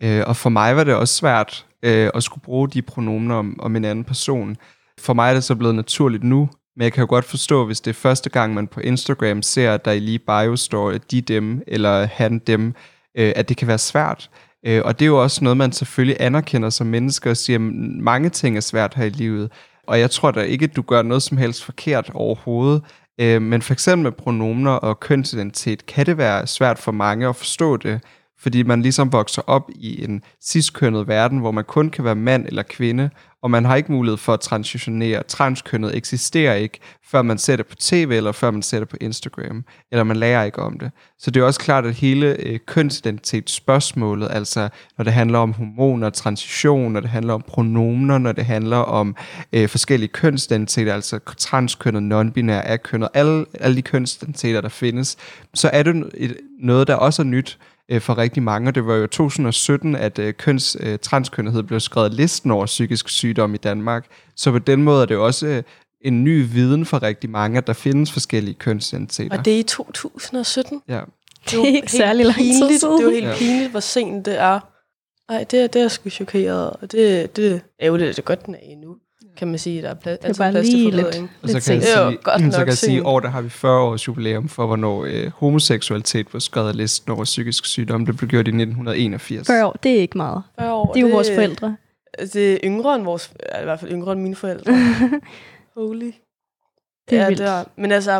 Øh, og for mig var det også svært øh, at skulle bruge de pronomner om, om en anden person. For mig er det så blevet naturligt nu, men jeg kan jo godt forstå, hvis det er første gang, man på Instagram ser, at der i lige bio står de dem, eller han dem, øh, at det kan være svært. Øh, og det er jo også noget, man selvfølgelig anerkender som mennesker og siger, at mange ting er svært her i livet. Og jeg tror da ikke, at du gør noget som helst forkert overhovedet. Øh, men for eksempel med pronomener og kønsidentitet kan det være svært for mange at forstå det, fordi man ligesom vokser op i en ciskønnet verden, hvor man kun kan være mand eller kvinde, og man har ikke mulighed for at transitionere. Transkønnet eksisterer ikke, før man ser det på tv, eller før man ser det på Instagram, eller man lærer ikke om det. Så det er også klart, at hele øh, kønsidentitetsspørgsmålet, altså når det handler om hormoner, transition, når det handler om pronomener, når det handler om øh, forskellige kønsidentiteter, altså transkønnet, non-binær, akønnet, alle, alle de kønsidentiteter, der findes, så er det et, noget, der også er nyt øh, for rigtig mange. Og det var jo 2017, at øh, køns, øh, transkønnethed blev skrevet listen over psykisk sygdom i Danmark. Så på den måde er det jo også øh, en ny viden for rigtig mange, at der findes forskellige kønsidentiteter. Og det er i 2017. Ja. Det er ikke helt særlig lang tid. Det er jo helt Ja. pinligt, hvor sent det er. Nej, det, er- det er sgu chokeret, og det, det er jo det, det er godt, den er endnu, kan man sige. Der er plads, Det er bare plads til lige lidt, forbedring. Og så lidt kan jeg. Det er sige, godt så nok kan jeg sige, sent. år der har vi 40 års jubilæum for, hvornår øh, homoseksualitet var skrevet af listen over psykisk sygdom. Det blev gjort i 1981. 40 år, det er ikke meget. 40 år, Det er jo vores forældre. Det er yngre end vores, i hvert fald yngre end mine forældre. Holy. Det er ja, vildt. det er, men altså,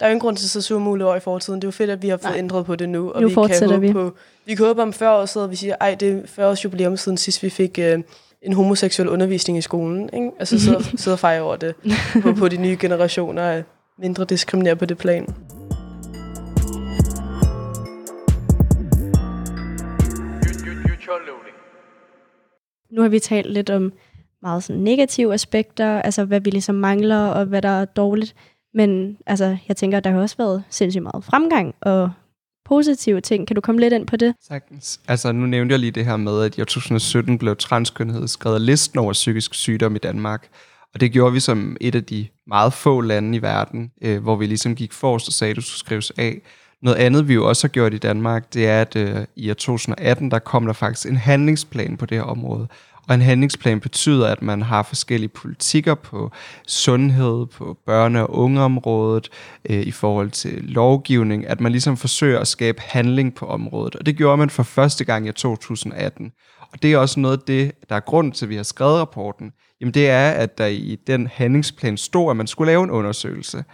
der er jo ingen grund til at se sur muligt over i fortiden. Det er jo fedt, at vi har fået Nej. Ændret på det nu. Og Nu vi fortsætter kan håbe vi. På, vi kan håbe om 40 år siden, at vi siger, ej, det er 40 års jubilæum siden sidst, vi fik øh, en homoseksuel undervisning i skolen. Ikke? Altså sidde, sidde og fejre over det på, på de nye generationer er mindre diskriminere på det plan. Nu har vi talt lidt om meget sådan negative aspekter, altså hvad vi ligesom mangler, og hvad der er dårligt. Men altså, jeg tænker, der har også været sindssygt meget fremgang og positive ting. Kan du komme lidt ind på det? Sagtens. Altså, nu nævnte jeg lige det her med, at i 2017 blev transkønnhed skrevet listen over psykisk sygdom i Danmark. Og det gjorde vi som et af de meget få lande i verden, øh, hvor vi ligesom gik forrest og sagde, at du skulle skrives af. Noget andet, vi jo også har gjort i Danmark, det er, at øh, i år 2018, der kom der faktisk en handlingsplan på det her område. Og en handlingsplan betyder, at man har forskellige politikker på sundhed, på børne- og ungeområdet, øh, i forhold til lovgivning, at man ligesom forsøger at skabe handling på området. Og det gjorde man for første gang i 2018. Og det er også noget af det, der er grund til, at vi har skrevet rapporten. Jamen det er, at der i den handlingsplan stod, at man skulle lave en undersøgelse.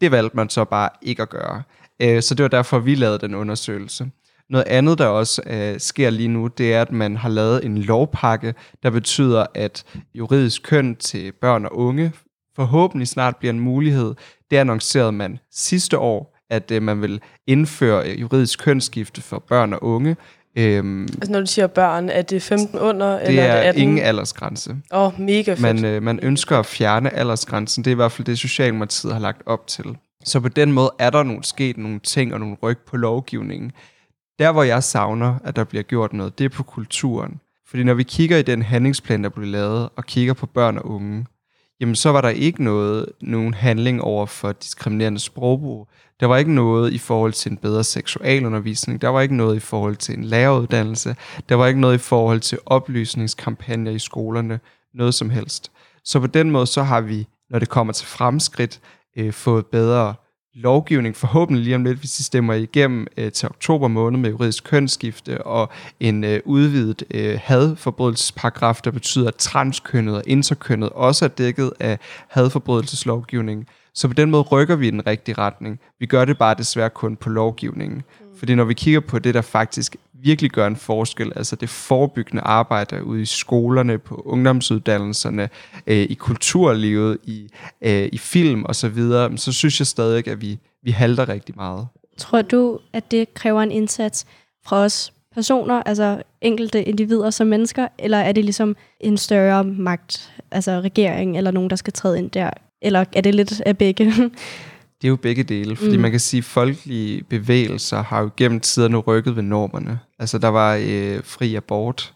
Det valgte man så bare ikke at gøre. Øh, så det var derfor, vi lavede den undersøgelse. Noget andet, der også øh, sker lige nu, det er, at man har lavet en lovpakke, der betyder, at juridisk køn til børn og unge forhåbentlig snart bliver en mulighed. Det annoncerede man sidste år, at øh, man vil indføre øh, juridisk kønsskifte for børn og unge. Øhm, Altså når du siger børn, er det 15 under, det eller er, er det 18? ingen aldersgrænse. Åh, oh, mega fedt. Man, øh, man ønsker at fjerne aldersgrænsen. Det er i hvert fald det, Socialdemokratiet har lagt op til. Så på den måde er der nogle, sket nogle ting og nogle ryg på lovgivningen. Der, hvor jeg savner, at der bliver gjort noget, det er på kulturen. Fordi når vi kigger i den handlingsplan, der blev lavet, og kigger på børn og unge, jamen så var der ikke noget, nogen handling over for diskriminerende sprogbrug. Der var ikke noget i forhold til en bedre seksualundervisning. Der var ikke noget i forhold til en læreruddannelse. Der var ikke noget i forhold til oplysningskampagner i skolerne. Noget som helst. Så på den måde, så har vi, når det kommer til fremskridt, øh, fået bedre lovgivning, forhåbentlig lige om lidt, hvis de stemmer igennem øh, til oktober måned med juridisk kønsskifte og en øh, udvidet øh, hadforbrydelsesparagraf, der betyder, at transkønnet og interkønnet også er dækket af hadforbrydelseslovgivningen. Så på den måde rykker vi i den rigtige retning. Vi gør det bare desværre kun på lovgivningen. Fordi når vi kigger på det, der faktisk virkelig gør en forskel, altså det forebyggende arbejde ude i skolerne, på ungdomsuddannelserne, øh, i kulturlivet, i, øh, i film og så videre, så synes jeg stadig, at vi, vi halter rigtig meget. Tror du, at det kræver en indsats fra os personer, altså enkelte individer som mennesker, eller er det ligesom en større magt, altså regering eller nogen, der skal træde ind der? Eller er det lidt af begge? Det er jo begge dele, fordi Mm. man kan sige, at folkelige bevægelser har jo gennem tiderne rykket ved normerne. Altså der var øh, fri abort,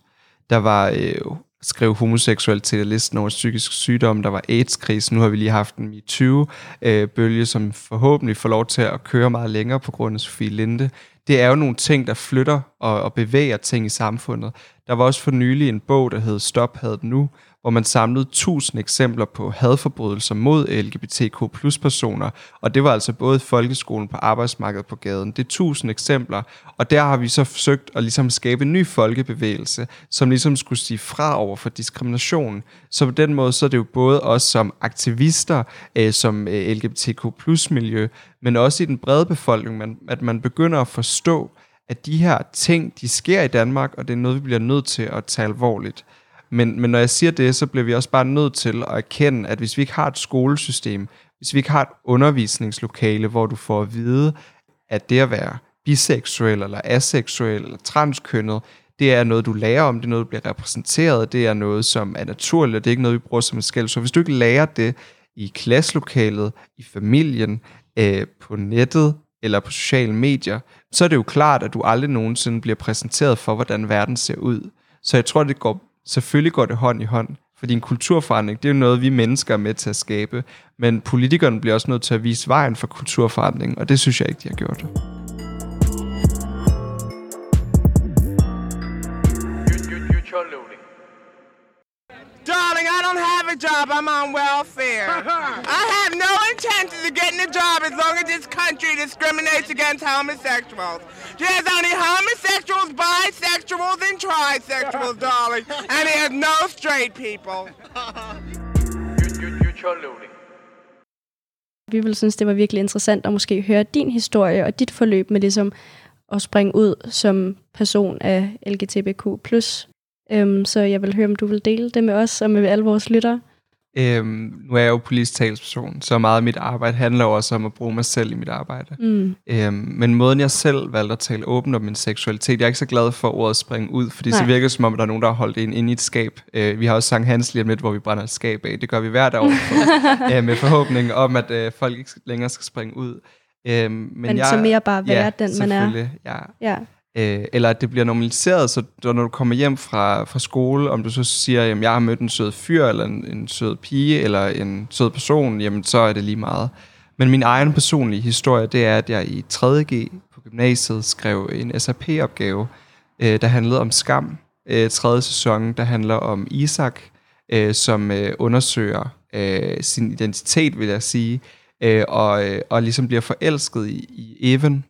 der var øh, skrev homoseksualitet af listen over psykisk sygdom, der var AIDS-krisen, nu har vi lige haft en MeToo-bølge, som forhåbentlig får lov til at køre meget længere på grund af Sofie Linde. Det er jo nogle ting, der flytter og, og bevæger ting i samfundet. Der var også for nylig en bog, der hed Stop hadet nu, hvor man samlede tusind eksempler på hadforbrydelser mod LGBTQ plus personer, og det var altså både folkeskolen, på arbejdsmarkedet, på gaden. Det er tusind eksempler, og der har vi så forsøgt at ligesom skabe en ny folkebevægelse, som ligesom skulle sige fra over for diskrimination. Så på den måde, så er det jo både os som aktivister, øh, som øh, LGBTQ plus miljø, men også i den brede befolkning, man, at man begynder at forstå, at de her ting, de sker i Danmark, og det er noget, vi bliver nødt til at tage alvorligt. Men, men når jeg siger det, så bliver vi også bare nødt til at erkende, at hvis vi ikke har et skolesystem, hvis vi ikke har et undervisningslokale, hvor du får at vide, at det at være biseksuel, eller aseksuel, eller transkønnet, det er noget, du lærer om, det er noget, du bliver repræsenteret, det er noget, som er naturligt, og det er ikke noget, vi bruger som et skæld. Så hvis du ikke lærer det i klasselokalet, i familien, øh, på nettet, eller på sociale medier, så er det jo klart, at du aldrig nogensinde bliver præsenteret for, hvordan verden ser ud. Så jeg tror, det går, Selvfølgelig går det hånd i hånd, fordi en kulturforandring, det er jo noget, vi mennesker er med til at skabe. Men politikerne bliver også nødt til at vise vejen for kulturforandring, og det synes jeg ikke, de har gjort. Darling, I don't have a job. I'm on welfare. I have no chances of getting a job as long as this country discriminates against homosexuals. There's only homosexuals, bisexuals, and trisexuals, darling. And there's no straight people. Vi ville synes, det var virkelig interessant at måske høre din historie og dit forløb med ligesom at springe ud som person af LGTBQ+. Øhm, så jeg vil høre, om du vil dele det med os og med alle vores lyttere. Øhm, nu er jeg jo politisk talsperson, så meget af mit arbejde handler også om at bruge mig selv i mit arbejde. Mm. Øhm, men måden jeg selv valgte at tale åbent om min seksualitet, jeg er ikke så glad for ordet springe ud, fordi Nej. så virker det som om, der er nogen, der har holdt en inde i et skab. Øh, vi har også Sankt Hans lige om lidt, hvor vi brænder et skab af. Det gør vi hvert år for, øh, med forhåbning om, at øh, folk ikke længere skal springe ud. Øhm, men Men så mere bare være den, man er. Ja, Ja. Øh, eller at det bliver normaliseret, så når du kommer hjem fra, fra skole, om du så siger, at jeg har mødt en sød fyr, eller en, en sød pige, eller en sød person, jamen så er det lige meget. Men min egen personlige historie, det er, at jeg i 3.G på gymnasiet skrev en SAP-opgave, øh, der handlede om skam. Øh, tredje sæson, der handler om Isak, øh, som øh, undersøger øh, sin identitet, vil jeg sige, øh, og, øh, og ligesom bliver forelsket i, i Even,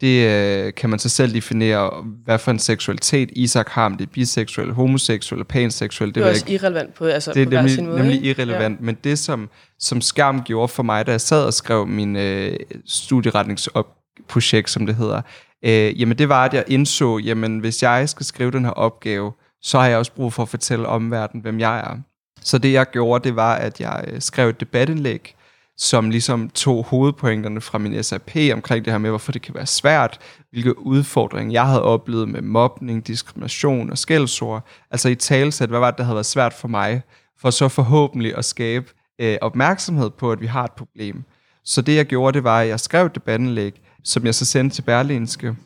det øh, kan man så selv definere, hvad for en seksualitet Isak har, om det er biseksuel, homoseksuel, panseksuel. Det ved er også ikke. irrelevant på, altså Det på er hver nemlig, sin måde. nemlig ikke? irrelevant, ja. men det som, som skam gjorde for mig, da jeg sad og skrev min øh, studieretningsprojekt, som det hedder, øh, jamen det var, at jeg indså, jamen hvis jeg skal skrive den her opgave, så har jeg også brug for at fortælle omverdenen, hvem jeg er. Så det jeg gjorde, det var, at jeg øh, skrev et debatindlæg, som ligesom tog hovedpointerne fra min SAP omkring det her med, hvorfor det kan være svært, hvilke udfordringer jeg havde oplevet med mobning, diskrimination og skældsord. Altså i talsæt, hvad var det, der havde været svært for mig, for så forhåbentlig at skabe øh, opmærksomhed på, at vi har et problem. Så det jeg gjorde, det var, at jeg skrev et debatindlæg, som jeg så sendte til Berlinske,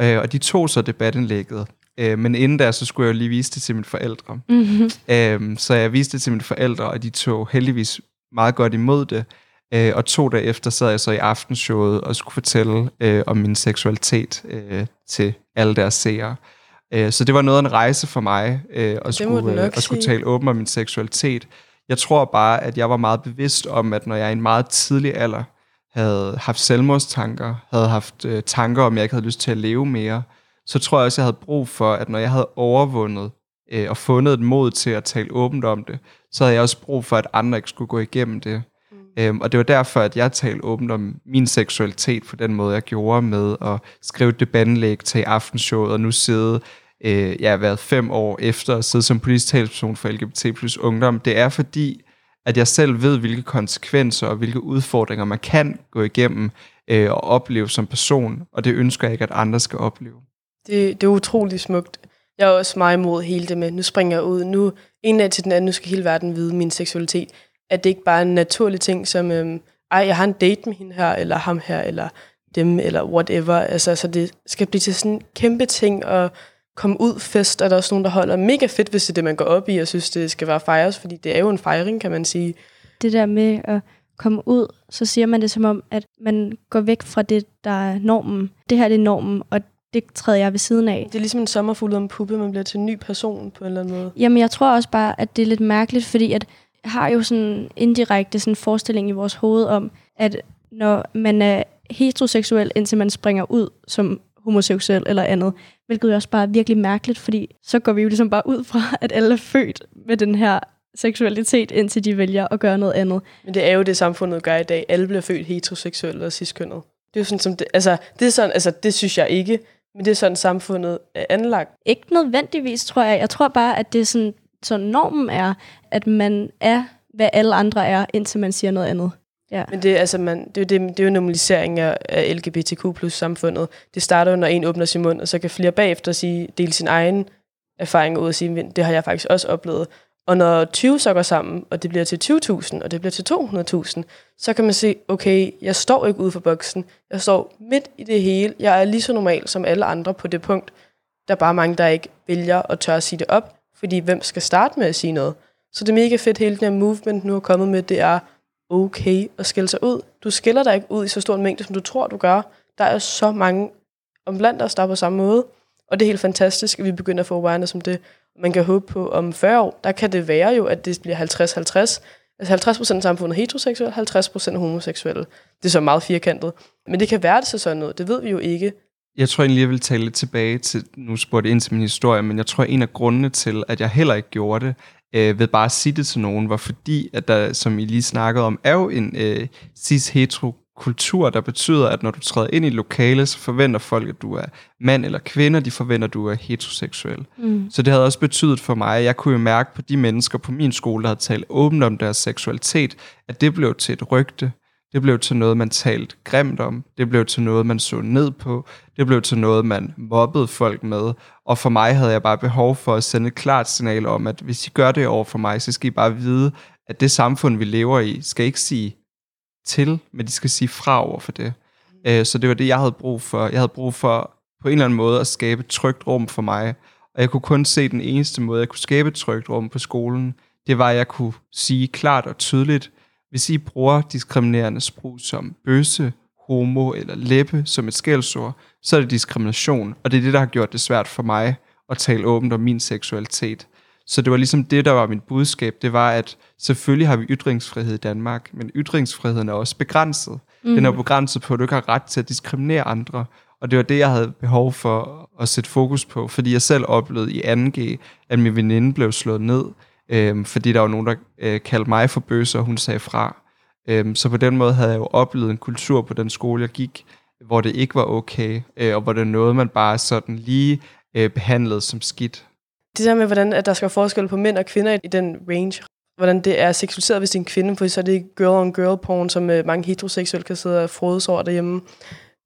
øh, og de tog så debatindlægget. Øh, men inden da, så skulle jeg jo lige vise det til mine forældre. Mm-hmm. Øhm, så jeg viste det til mine forældre, og de tog heldigvis meget godt imod det. Øh, og to dage efter sad jeg så i aftenshowet og skulle fortælle øh, om min seksualitet øh, til alle deres seere. Øh, så det var noget af en rejse for mig øh, at, skulle, øh, at skulle tale åbent om min seksualitet. Jeg tror bare, at jeg var meget bevidst om, at når jeg i en meget tidlig alder havde haft selvmordstanker, havde haft øh, tanker om, at jeg ikke havde lyst til at leve mere, så tror jeg også, jeg havde brug for, at når jeg havde overvundet øh, og fundet et mod til at tale åbent om det, så havde jeg også brug for, at andre ikke skulle gå igennem det. Øhm, og det var derfor, at jeg talte åbent om min seksualitet på den måde, jeg gjorde med at skrive et debatindlæg til aftenshowet, og nu sidde, øh, jeg har været fem år efter at sidde som politisk talsperson for LGBT plus ungdom. Det er fordi, at jeg selv ved, hvilke konsekvenser og hvilke udfordringer man kan gå igennem øh, og opleve som person, og det ønsker jeg ikke, at andre skal opleve. Det, det er utrolig smukt. Jeg er også meget imod hele det med, nu springer jeg ud, nu en af til den anden, nu skal hele verden vide min seksualitet. At det ikke bare er en naturlig ting, som, øhm, ej, jeg har en date med hende her, eller ham her, eller dem, eller whatever. Altså, så det skal blive til sådan en kæmpe ting at komme ud fest, og der er også nogen, der holder mega fedt, hvis det er det, man går op i, og synes, det skal være fejres, fordi det er jo en fejring, kan man sige. Det der med at komme ud, så siger man det som om, at man går væk fra det, der er normen. Det her det er normen, og det træder jeg ved siden af. Det er ligesom en sommerfugl en puppe, man bliver til en ny person på en eller anden måde. Jamen, jeg tror også bare, at det er lidt mærkeligt, fordi at har jo sådan indirekte sådan en forestilling i vores hoved om, at når man er heteroseksuel, indtil man springer ud som homoseksuel eller andet, hvilket jo også bare er virkelig mærkeligt, fordi så går vi jo ligesom bare ud fra, at alle er født med den her seksualitet, indtil de vælger at gøre noget andet. Men det er jo det, samfundet gør i dag. Alle bliver født heteroseksuelle og ciskønnet. Det er jo sådan, som det, altså, det er sådan, altså, det synes jeg ikke, men det er sådan, samfundet er anlagt. Ikke nødvendigvis, tror jeg. Jeg tror bare, at det er sådan, så normen er, at man er, hvad alle andre er, indtil man siger noget andet. Ja. Men det, altså, man, det, er jo det, det er jo normalisering af, af LGBTQ plus samfundet. Det starter jo, når en åbner sin mund, og så kan flere bagefter sige, dele sin egen erfaring ud og sige, det har jeg faktisk også oplevet. Og når 20 så går sammen, og det bliver til 20.000, og det bliver til 200.000, så kan man se, okay, jeg står ikke ude for boksen. Jeg står midt i det hele. Jeg er lige så normal som alle andre på det punkt. Der er bare mange, der ikke vælger at tør at sige det op, fordi hvem skal starte med at sige noget? Så det er mega fedt, hele den her movement nu er kommet med, det er okay at skille sig ud. Du skiller dig ikke ud i så stor en mængde, som du tror, du gør. Der er så mange om blandt os, der er på samme måde. Og det er helt fantastisk, at vi begynder at få awareness om det. Man kan håbe på, om 40 år, der kan det være jo, at det bliver 50-50. Altså 50 procent af samfundet er heteroseksuel, 50 procent homoseksuelle. Det er så meget firkantet. Men det kan være det så sådan noget. Det ved vi jo ikke. Jeg tror egentlig, jeg vil tale lidt tilbage til, nu spurgte ind til min historie, men jeg tror, en af grundene til, at jeg heller ikke gjorde det, øh, ved bare at sige det til nogen, var fordi, at der, som I lige snakkede om, er jo en øh, cis-hetero kultur, der betyder, at når du træder ind i et lokale, så forventer folk, at du er mand eller kvinde, de forventer, at du er heteroseksuel. Mm. Så det havde også betydet for mig, at jeg kunne jo mærke på de mennesker på min skole, der havde talt åbent om deres seksualitet, at det blev til et rygte. Det blev til noget, man talte grimt om. Det blev til noget, man så ned på. Det blev til noget, man mobbede folk med. Og for mig havde jeg bare behov for at sende et klart signal om, at hvis I gør det over for mig, så skal I bare vide, at det samfund, vi lever i, skal ikke sige til, men de skal sige fra over for det. Øh, så det var det, jeg havde brug for. Jeg havde brug for på en eller anden måde at skabe et trygt rum for mig. Og jeg kunne kun se den eneste måde, jeg kunne skabe et trygt rum på skolen, det var, at jeg kunne sige klart og tydeligt, hvis I bruger diskriminerende sprog som bøsse, homo eller læppe som et skældsord, så er det diskrimination, og det er det, der har gjort det svært for mig at tale åbent om min seksualitet. Så det var ligesom det, der var mit budskab. Det var, at selvfølgelig har vi ytringsfrihed i Danmark, men ytringsfriheden er også begrænset. Mm. Den er begrænset på, at du ikke har ret til at diskriminere andre. Og det var det, jeg havde behov for at sætte fokus på, fordi jeg selv oplevede i 2G, at min veninde blev slået ned, øh, fordi der var nogen, der øh, kaldte mig for bøse, og hun sagde fra. Øh, så på den måde havde jeg jo oplevet en kultur på den skole, jeg gik, hvor det ikke var okay, øh, og hvor det er noget, man bare sådan lige øh, behandlede som skidt. Det der med, hvordan at der skal være forskel på mænd og kvinder i den range, hvordan det er seksualiseret, hvis det er en kvinde, for så er det girl on girl porn, som øh, mange heteroseksuelle kan sidde og frodes over derhjemme.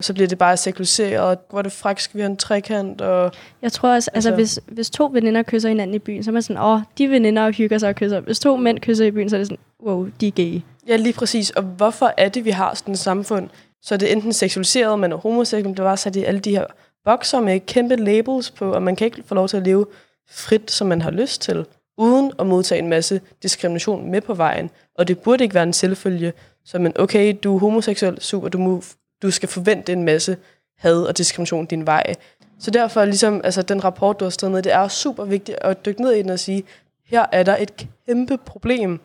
Så bliver det bare seksualiseret, hvor det fræk skal vi have en trekant. Og, Jeg tror også, altså, altså hvis, hvis to veninder kysser hinanden i byen, så er man sådan, åh, de veninder hygger sig og kysser. Hvis to mænd kysser i byen, så er det sådan, wow, de er gay. Ja, lige præcis. Og hvorfor er det, vi har sådan et samfund? Så er det enten seksualiseret, man er homoseksuel, det var sat i alle de her bokser med kæmpe labels på, og man kan ikke få lov til at leve frit, som man har lyst til, uden at modtage en masse diskrimination med på vejen. Og det burde ikke være en selvfølge, så man, okay, du er homoseksuel, super, du, må, du skal forvente en masse had og diskrimination din vej. Så derfor, ligesom, altså, den rapport, du har stået med, det er super vigtigt at dykke ned i den og sige, her er der et kæmpe problem.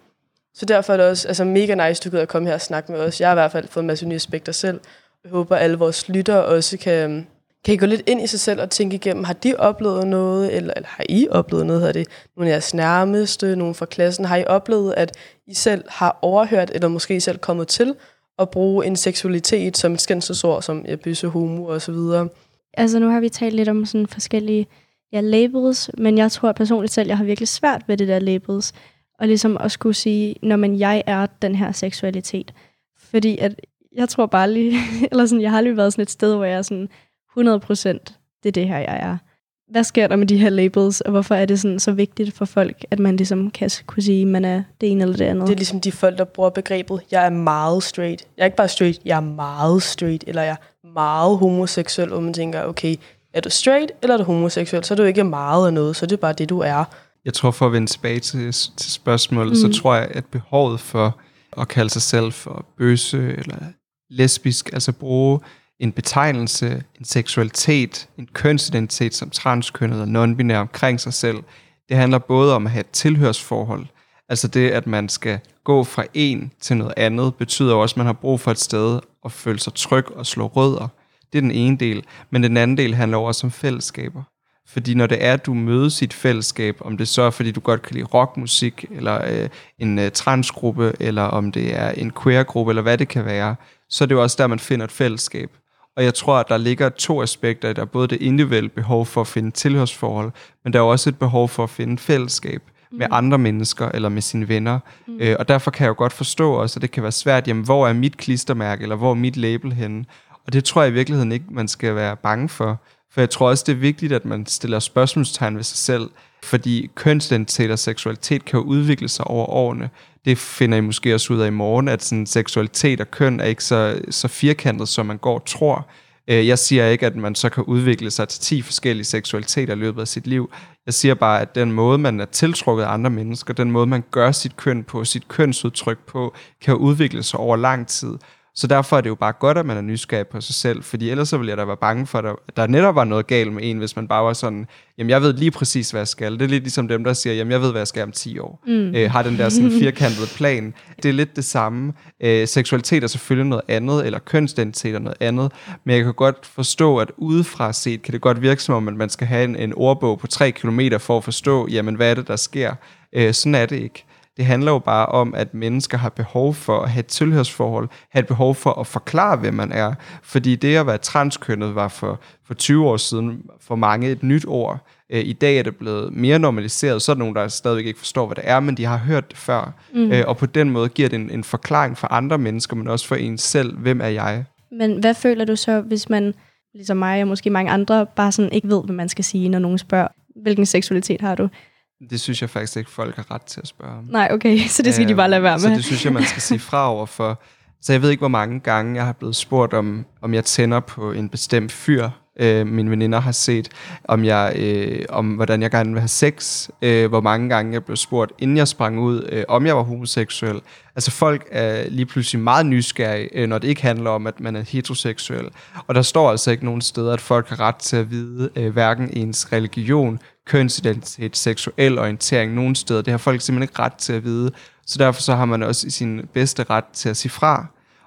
Så derfor er det også altså, mega nice, du kan komme her og snakke med os. Jeg har i hvert fald fået en masse nye aspekter selv. Jeg håber, at alle vores lyttere også kan, kan I gå lidt ind i sig selv og tænke igennem, har de oplevet noget, eller, eller har I oplevet noget, hedder det, nogle af jeres nærmeste, nogen fra klassen, har I oplevet, at I selv har overhørt, eller måske selv kommet til at bruge en seksualitet som et skændselsord, som jeg bysse homo og så videre? Altså nu har vi talt lidt om sådan forskellige ja, labels, men jeg tror personligt selv, jeg har virkelig svært ved det der labels, og ligesom at skulle sige, når man jeg er den her seksualitet. Fordi at jeg tror bare lige, eller sådan, jeg har lige været sådan et sted, hvor jeg er sådan, 100% det er det her, jeg er. Hvad sker der med de her labels, og hvorfor er det sådan så vigtigt for folk, at man ligesom kan kunne sige, at man er det ene eller det andet? Det er ligesom de folk, der bruger begrebet, jeg er meget straight. Jeg er ikke bare straight, jeg er meget straight, eller jeg er meget homoseksuel, hvor man tænker, okay, er du straight, eller er du homoseksuel, så er du ikke meget af noget, så er det bare det, du er. Jeg tror, for at vende tilbage til, til spørgsmålet, mm. så tror jeg, at behovet for at kalde sig selv for bøse eller lesbisk, altså bruge en betegnelse, en seksualitet, en kønsidentitet som transkønnet og non-binær omkring sig selv. Det handler både om at have et tilhørsforhold, altså det, at man skal gå fra en til noget andet, betyder også, at man har brug for et sted at føle sig tryg og slå rødder. Det er den ene del. Men den anden del handler også om fællesskaber. Fordi når det er, at du mødes i et fællesskab, om det så er, fordi du godt kan lide rockmusik, eller øh, en øh, transgruppe, eller om det er en queer-gruppe, eller hvad det kan være, så er det jo også der, man finder et fællesskab. Og jeg tror, at der ligger to aspekter. Der er både det individuelle behov for at finde tilhørsforhold, men der er også et behov for at finde fællesskab med mm. andre mennesker eller med sine venner. Mm. Øh, og derfor kan jeg jo godt forstå også, at det kan være svært, jamen hvor er mit klistermærke, eller hvor er mit label henne? Og det tror jeg i virkeligheden ikke, man skal være bange for. For jeg tror også, det er vigtigt, at man stiller spørgsmålstegn ved sig selv, fordi kønsidentitet og seksualitet kan jo udvikle sig over årene. Det finder I måske også ud af i morgen, at sådan, seksualitet og køn er ikke så, så firkantet, som man går og tror. Øh, jeg siger ikke, at man så kan udvikle sig til 10 forskellige seksualiteter i løbet af sit liv. Jeg siger bare, at den måde, man er tiltrukket af andre mennesker, den måde, man gør sit køn på, sit kønsudtryk på, kan udvikle sig over lang tid. Så derfor er det jo bare godt, at man er nysgerrig på sig selv, fordi ellers så ville jeg da være bange for, at der netop var noget galt med en, hvis man bare var sådan, jamen jeg ved lige præcis, hvad jeg skal. Det er lidt ligesom dem, der siger, jamen jeg ved, hvad jeg skal om 10 år. Mm. Øh, har den der sådan firkantede plan. Det er lidt det samme. Øh, seksualitet er selvfølgelig noget andet, eller kønsidentitet er noget andet, men jeg kan godt forstå, at udefra set kan det godt virke som om, at man skal have en, en ordbog på 3 km for at forstå, jamen hvad er det, der sker. Øh, sådan er det ikke. Det handler jo bare om, at mennesker har behov for at have et tilhørsforhold, have et behov for at forklare, hvem man er. Fordi det at være transkønnet var for, for 20 år siden for mange et nyt ord. Øh, I dag er det blevet mere normaliseret, så er der nogen, der stadigvæk ikke forstår, hvad det er, men de har hørt det før. Mm. Øh, og på den måde giver det en, en forklaring for andre mennesker, men også for en selv. Hvem er jeg? Men hvad føler du så, hvis man, ligesom mig og måske mange andre, bare sådan ikke ved, hvad man skal sige, når nogen spørger, hvilken seksualitet har du? Det synes jeg faktisk ikke, folk har ret til at spørge om. Nej, okay, så det skal øh, de bare lade være med. Så det synes jeg, man skal sige fra over for. Så jeg ved ikke, hvor mange gange jeg har blevet spurgt, om, om jeg tænder på en bestemt fyr, øh, mine veninder har set, om, jeg, øh, om hvordan jeg gerne vil have sex, øh, hvor mange gange jeg blev spurgt, inden jeg sprang ud, øh, om jeg var homoseksuel. Altså folk er lige pludselig meget nysgerrige, øh, når det ikke handler om, at man er heteroseksuel. Og der står altså ikke nogen steder, at folk har ret til at vide øh, hverken ens religion, kønsidentitet, seksuel orientering nogen steder. Det har folk simpelthen ikke ret til at vide. Så derfor så har man også i sin bedste ret til at sige fra.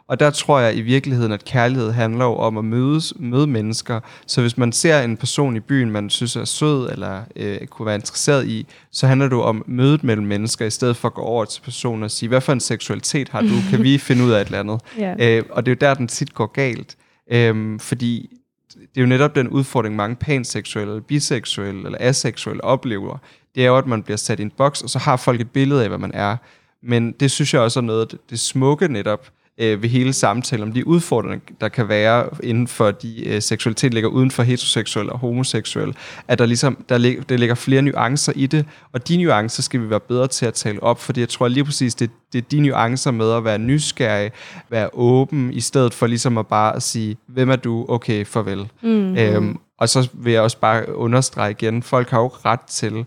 Og der tror jeg i virkeligheden, at kærlighed handler jo om at mødes, møde mennesker. Så hvis man ser en person i byen, man synes er sød eller øh, kunne være interesseret i, så handler det om mødet mellem mennesker, i stedet for at gå over til personen og sige, hvad for en seksualitet har du? Kan vi finde ud af et eller andet? Yeah. Øh, og det er jo der, den tit går galt. Øh, fordi det er jo netop den udfordring, mange panseksuelle, biseksuelle eller aseksuelle oplever. Det er jo, at man bliver sat i en boks, og så har folk et billede af, hvad man er. Men det synes jeg også er noget det smukke netop øh, ved hele samtalen om de udfordringer, der kan være inden for de øh, seksualitet ligger uden for heteroseksuel og homoseksuel, at der ligesom der, lig, der ligger flere nuancer i det, og de nuancer skal vi være bedre til at tale op, fordi jeg tror lige præcis, det, det er de nuancer med at være nysgerrig, være åben, i stedet for ligesom at bare at sige, hvem er du? Okay, farvel. Mm-hmm. Øhm, og så vil jeg også bare understrege igen, folk har jo ret til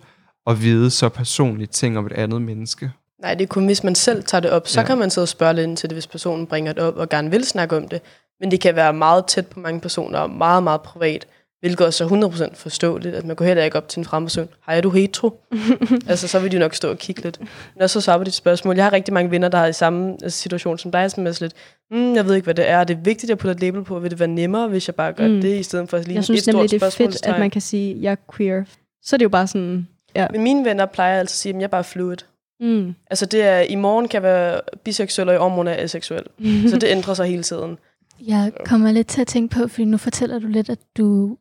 at vide så personlige ting om et andet menneske. Nej, det er kun, hvis man selv tager det op, så ja. kan man sidde og spørge lidt ind til det, hvis personen bringer det op og gerne vil snakke om det. Men det kan være meget tæt på mange personer og meget, meget privat, hvilket også er 100% forståeligt, at man går heller ikke op til en fremmed. Hej, er du hetero? altså, så vil de nok stå og kigge lidt. Men også så på dit spørgsmål. Jeg har rigtig mange venner, der har i samme altså, situation som dig, som er lidt, mm, jeg ved ikke, hvad det er. Det er vigtigt at putte et label på. Vil det være nemmere, hvis jeg bare gør mm. det, i stedet for at lige Jeg synes nemlig, det er fedt, at man kan sige, jeg er queer. Så er det jo bare sådan... Ja. Men mine venner plejer altså at sige, at jeg er bare fluid. Mm. Altså det er, i morgen kan være biseksuel, og i overmorgen er aseksuel. Så det ændrer sig hele tiden. Jeg kommer lidt til at tænke på, fordi nu fortæller du lidt, at du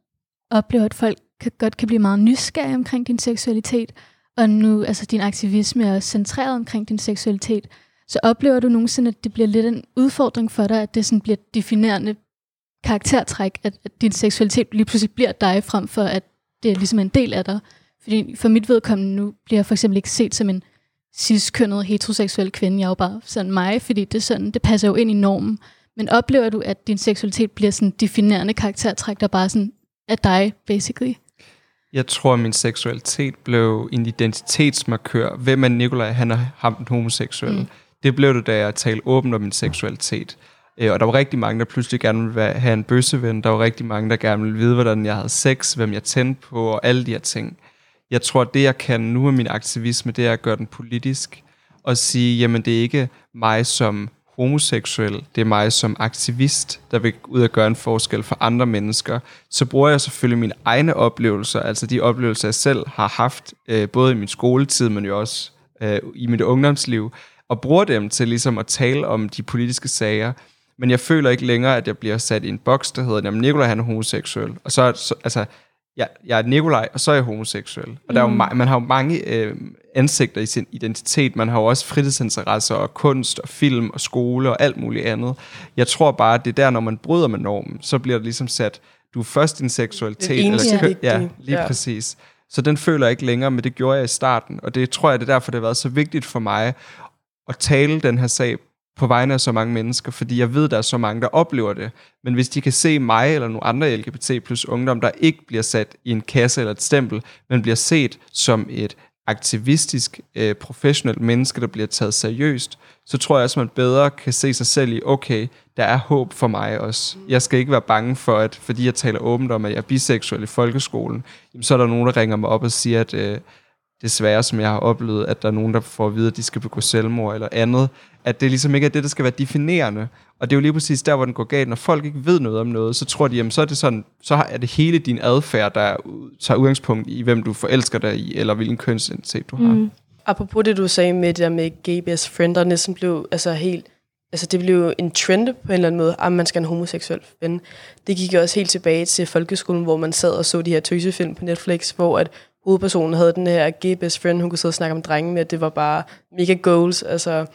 oplever, at folk kan, godt kan blive meget nysgerrige omkring din seksualitet, og nu, altså din aktivisme er centreret omkring din seksualitet. Så oplever du nogensinde, at det bliver lidt en udfordring for dig, at det sådan bliver et definerende karaktertræk, at, at din seksualitet lige pludselig bliver dig, frem for at det er ligesom en del af dig. Fordi for mit vedkommende nu bliver jeg for eksempel ikke set som en ciskønnet heteroseksuel kvinde. Jeg er jo bare sådan mig, fordi det, sådan, det passer jo ind i normen. Men oplever du, at din seksualitet bliver sådan definerende karaktertræk, der bare sådan er dig, basically? Jeg tror, at min seksualitet blev en identitetsmarkør. Hvem er Nikolaj? Han er ham den homoseksuelle. Mm. Det blev det, da jeg talte åbent om min seksualitet. Øh, og der var rigtig mange, der pludselig gerne ville have en bøsseven. Der var rigtig mange, der gerne ville vide, hvordan jeg havde sex, hvem jeg tændte på, og alle de her ting jeg tror, det, jeg kan nu med min aktivisme, det er at gøre den politisk. Og sige, jamen det er ikke mig som homoseksuel, det er mig som aktivist, der vil ud og gøre en forskel for andre mennesker. Så bruger jeg selvfølgelig mine egne oplevelser, altså de oplevelser, jeg selv har haft, øh, både i min skoletid, men jo også øh, i mit ungdomsliv, og bruger dem til ligesom at tale om de politiske sager. Men jeg føler ikke længere, at jeg bliver sat i en boks, der hedder, jamen Nicolai han er homoseksuel. Og så, så altså, jeg, jeg er Nikolaj, og så er jeg homoseksuel. Og mm. der er jo, mm. man har jo mange øh, ansigter i sin identitet. Man har jo også fritidsinteresser og kunst og film og skole og alt muligt andet. Jeg tror bare, at det er der, når man bryder med normen, så bliver det ligesom sat, du er først din seksualitet. Det eller køn, ja, lige ja. præcis. Så den føler jeg ikke længere, men det gjorde jeg i starten. Og det tror jeg, det er derfor, det har været så vigtigt for mig at tale den her sag på vegne af så mange mennesker, fordi jeg ved, der er så mange, der oplever det. Men hvis de kan se mig eller nogle andre LGBT plus ungdom, der ikke bliver sat i en kasse eller et stempel, men bliver set som et aktivistisk, øh, professionelt menneske, der bliver taget seriøst, så tror jeg også, man bedre kan se sig selv i, okay, der er håb for mig også. Jeg skal ikke være bange for, at fordi jeg taler åbent om, at jeg er biseksuel i folkeskolen, jamen, så er der nogen, der ringer mig op og siger, at øh, desværre, som jeg har oplevet, at der er nogen, der får at vide, at de skal begå selvmord eller andet, at det ligesom ikke er det, der skal være definerende. Og det er jo lige præcis der, hvor den går galt. Når folk ikke ved noget om noget, så tror de, jamen så er det sådan, så er det hele din adfærd, der tager udgangspunkt i, hvem du forelsker dig i, eller hvilken kønsidentitet du har. Mm. Apropos det, du sagde med det der med gay best friend, der næsten blev altså helt altså det blev jo en trend på en eller anden måde, at man skal have en homoseksuel ven. Det gik jo også helt tilbage til folkeskolen, hvor man sad og så de her tøsefilm på Netflix, hvor at hovedpersonen havde den her gay best friend, hun kunne sidde og snakke om drenge med, at det var bare mega goals, altså...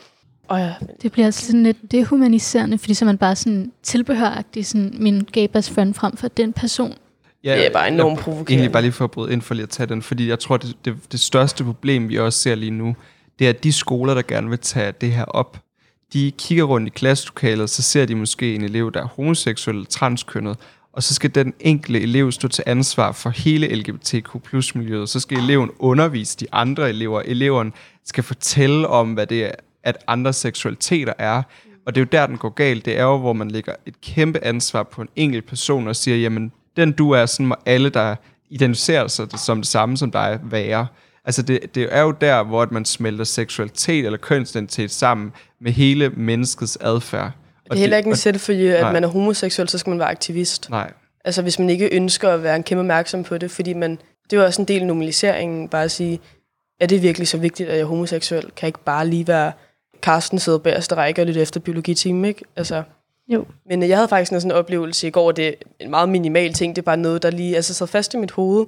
Og ja. Det bliver altså sådan lidt dehumaniserende, fordi så er man bare sådan tilbehøragtig, sådan min gay best friend frem for den person. Ja, det er bare enormt provokerende. Egentlig bare lige for at bryde ind for lige at tage den, fordi jeg tror, det, det, det største problem, vi også ser lige nu, det er, at de skoler, der gerne vil tage det her op, de kigger rundt i klasselokalet, så ser de måske en elev, der er homoseksuel eller transkønnet, og så skal den enkelte elev stå til ansvar for hele LGBTQ plus miljøet. Så skal eleven undervise de andre elever. Eleveren skal fortælle om, hvad det er, at andre seksualiteter er. Og det er jo der, den går galt. Det er jo, hvor man lægger et kæmpe ansvar på en enkelt person og siger, jamen, den du er, sådan må alle, der identificerer sig som det samme som dig, være. Altså det, det er jo der, hvor man smelter seksualitet eller kønsidentitet sammen med hele menneskets adfærd. Det er heller ikke en selvfølge, at nej. man er homoseksuel, så skal man være aktivist. Nej. Altså hvis man ikke ønsker at være en kæmpe opmærksom på det, fordi man, det er jo også en del af normaliseringen, bare at sige, er det virkelig så vigtigt, at jeg er homoseksuel? Kan jeg ikke bare lige være Karsten sidder bagerste række og lidt efter biologitimen, ikke? Altså, jo. Men jeg havde faktisk en sådan oplevelse i går, det er en meget minimal ting, det er bare noget, der lige altså, sad fast i mit hoved.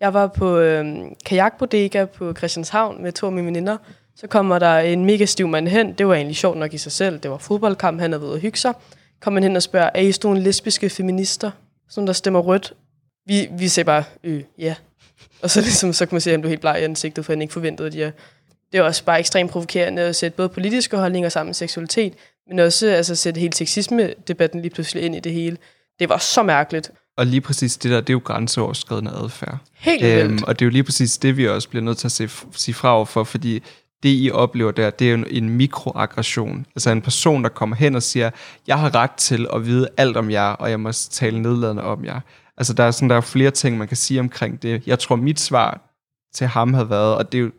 Jeg var på øh, kajakbodega på Christianshavn med to af mine veninder. Så kommer der en mega stiv mand hen. Det var egentlig sjovt nok i sig selv. Det var fodboldkamp, han er ved at hygge sig. Kommer hen og spørger, er I sådan nogle lesbiske feminister? Sådan der stemmer rødt. Vi, vi siger bare, øh, ja. Og så, ligesom, så kan man se, at du er helt bleg i ansigtet, for han ikke forventede det. Ja. Det er også bare ekstremt provokerende at sætte både politiske holdninger sammen med seksualitet, men også altså, sætte hele sexisme-debatten lige pludselig ind i det hele. Det var så mærkeligt. Og lige præcis det der, det er jo grænseoverskridende adfærd. Helt øhm, Og det er jo lige præcis det, vi også bliver nødt til at se, sige fra over for, fordi det, I oplever der, det er jo en mikroaggression. Altså en person, der kommer hen og siger, jeg har ret til at vide alt om jer, og jeg må tale nedladende om jer. Altså der er, sådan, der er flere ting, man kan sige omkring det. Jeg tror, mit svar til ham havde været, og det er jo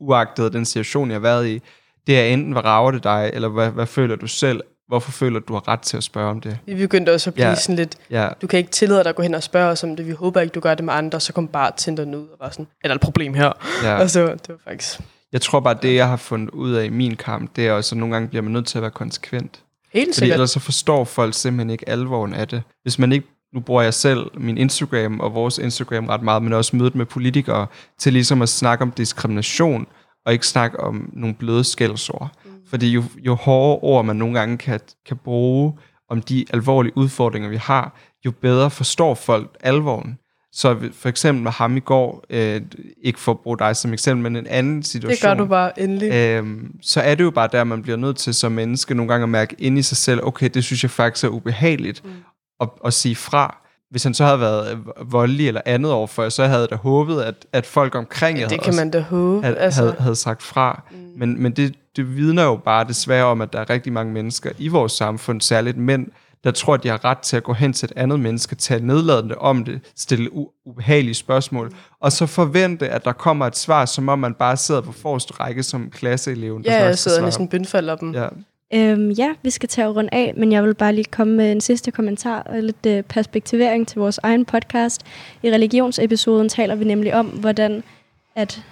uagtet den situation, jeg har været i, det er enten, hvad rager det dig, eller hvad, hvad føler du selv, hvorfor føler du, du har ret til at spørge om det? Vi begyndte også at blive ja. sådan lidt, ja. du kan ikke tillade dig at gå hen og spørge os om det, vi håber ikke, du gør det med andre, så kom bare Tinder ud og var sådan, er der et problem her? Ja. Og så, det var faktisk... Jeg tror bare, det jeg har fundet ud af i min kamp, det er også, at nogle gange bliver man nødt til at være konsekvent. Helt Fordi sikkert. ellers så forstår folk simpelthen ikke alvoren af det. Hvis man ikke nu bruger jeg selv min Instagram og vores Instagram ret meget, men også mødet med politikere til ligesom at snakke om diskrimination, og ikke snakke om nogle bløde skældsord. Mm. Fordi jo, jo hårdere ord man nogle gange kan, kan bruge om de alvorlige udfordringer, vi har, jo bedre forstår folk alvoren. Så for eksempel med ham i går, øh, ikke for at bruge dig som eksempel, men en anden situation. Det gør du bare endelig. Øh, så er det jo bare der, man bliver nødt til som menneske nogle gange at mærke ind i sig selv, okay, det synes jeg faktisk er ubehageligt, mm. at, at sige fra hvis han så havde været voldelig eller andet overfor, så havde jeg da håbet, at, at folk omkring ja, det kan man da håbe. Havde, altså. havde, havde sagt fra. Mm. Men, men det, det vidner jo bare desværre om, at der er rigtig mange mennesker i vores samfund, særligt mænd, der tror, at de har ret til at gå hen til et andet menneske, tage nedladende om det, stille u- ubehagelige spørgsmål, og så forvente, at der kommer et svar, som om man bare sidder på forreste række som klasseeleven. Ja, jeg sidder næsten bønfalder dem. Ja. Øhm, ja, vi skal tage rundt af, men jeg vil bare lige komme med en sidste kommentar og lidt øh, perspektivering til vores egen podcast. I religionsepisoden taler vi nemlig om, hvordan at,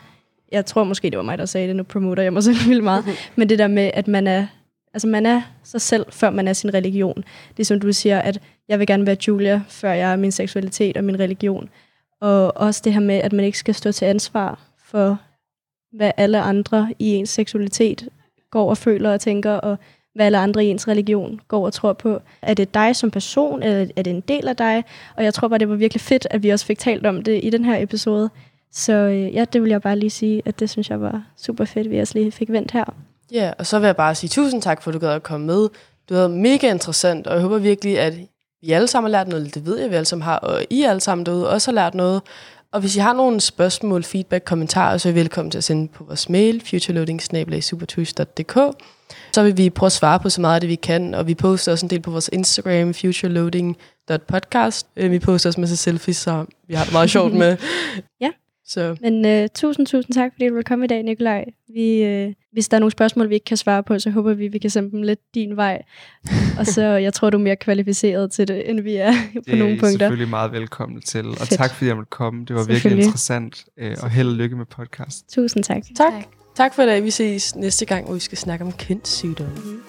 jeg tror måske det var mig, der sagde det, nu promoter jeg mig selv vildt meget, men det der med, at man er, altså man er sig selv, før man er sin religion. Det er som du siger, at jeg vil gerne være Julia, før jeg er min seksualitet og min religion. Og også det her med, at man ikke skal stå til ansvar for, hvad alle andre i ens seksualitet går og føler og tænker, og hvad alle andre i ens religion går og tror på. Er det dig som person, eller er det en del af dig? Og jeg tror bare, det var virkelig fedt, at vi også fik talt om det i den her episode. Så øh, ja, det vil jeg bare lige sige, at det synes jeg var super fedt, vi også lige fik vendt her. Ja, og så vil jeg bare sige tusind tak, for at du gad at komme med. Du var mega interessant, og jeg håber virkelig, at vi alle sammen har lært noget. Det ved jeg, vi alle sammen har, og I alle sammen derude også har lært noget. Og hvis I har nogle spørgsmål, feedback, kommentarer, så er I velkommen til at sende på vores mail, futureloading.supertuish.dk. Så vil vi prøve at svare på så meget af det, vi kan, og vi poster også en del på vores Instagram, futureloading.podcast. Øh, vi poster også med sig selfies, så vi har det meget sjovt med. Ja. Så Men øh, tusind, tusind tak, fordi du vil komme i dag, Nikolaj. Vi, øh, hvis der er nogle spørgsmål, vi ikke kan svare på, så håber vi, vi kan sende dem lidt din vej. Og så, jeg tror, du er mere kvalificeret til det, end vi er på Det nogle er I punkter. selvfølgelig meget velkommen til. Og Fedt. tak fordi jeg måtte komme. Det var virkelig interessant. Øh, og held og lykke med podcast. Tusind tak. tak. Tak for i dag. Vi ses næste gang, hvor vi skal snakke om kønssygdomme. Mhm.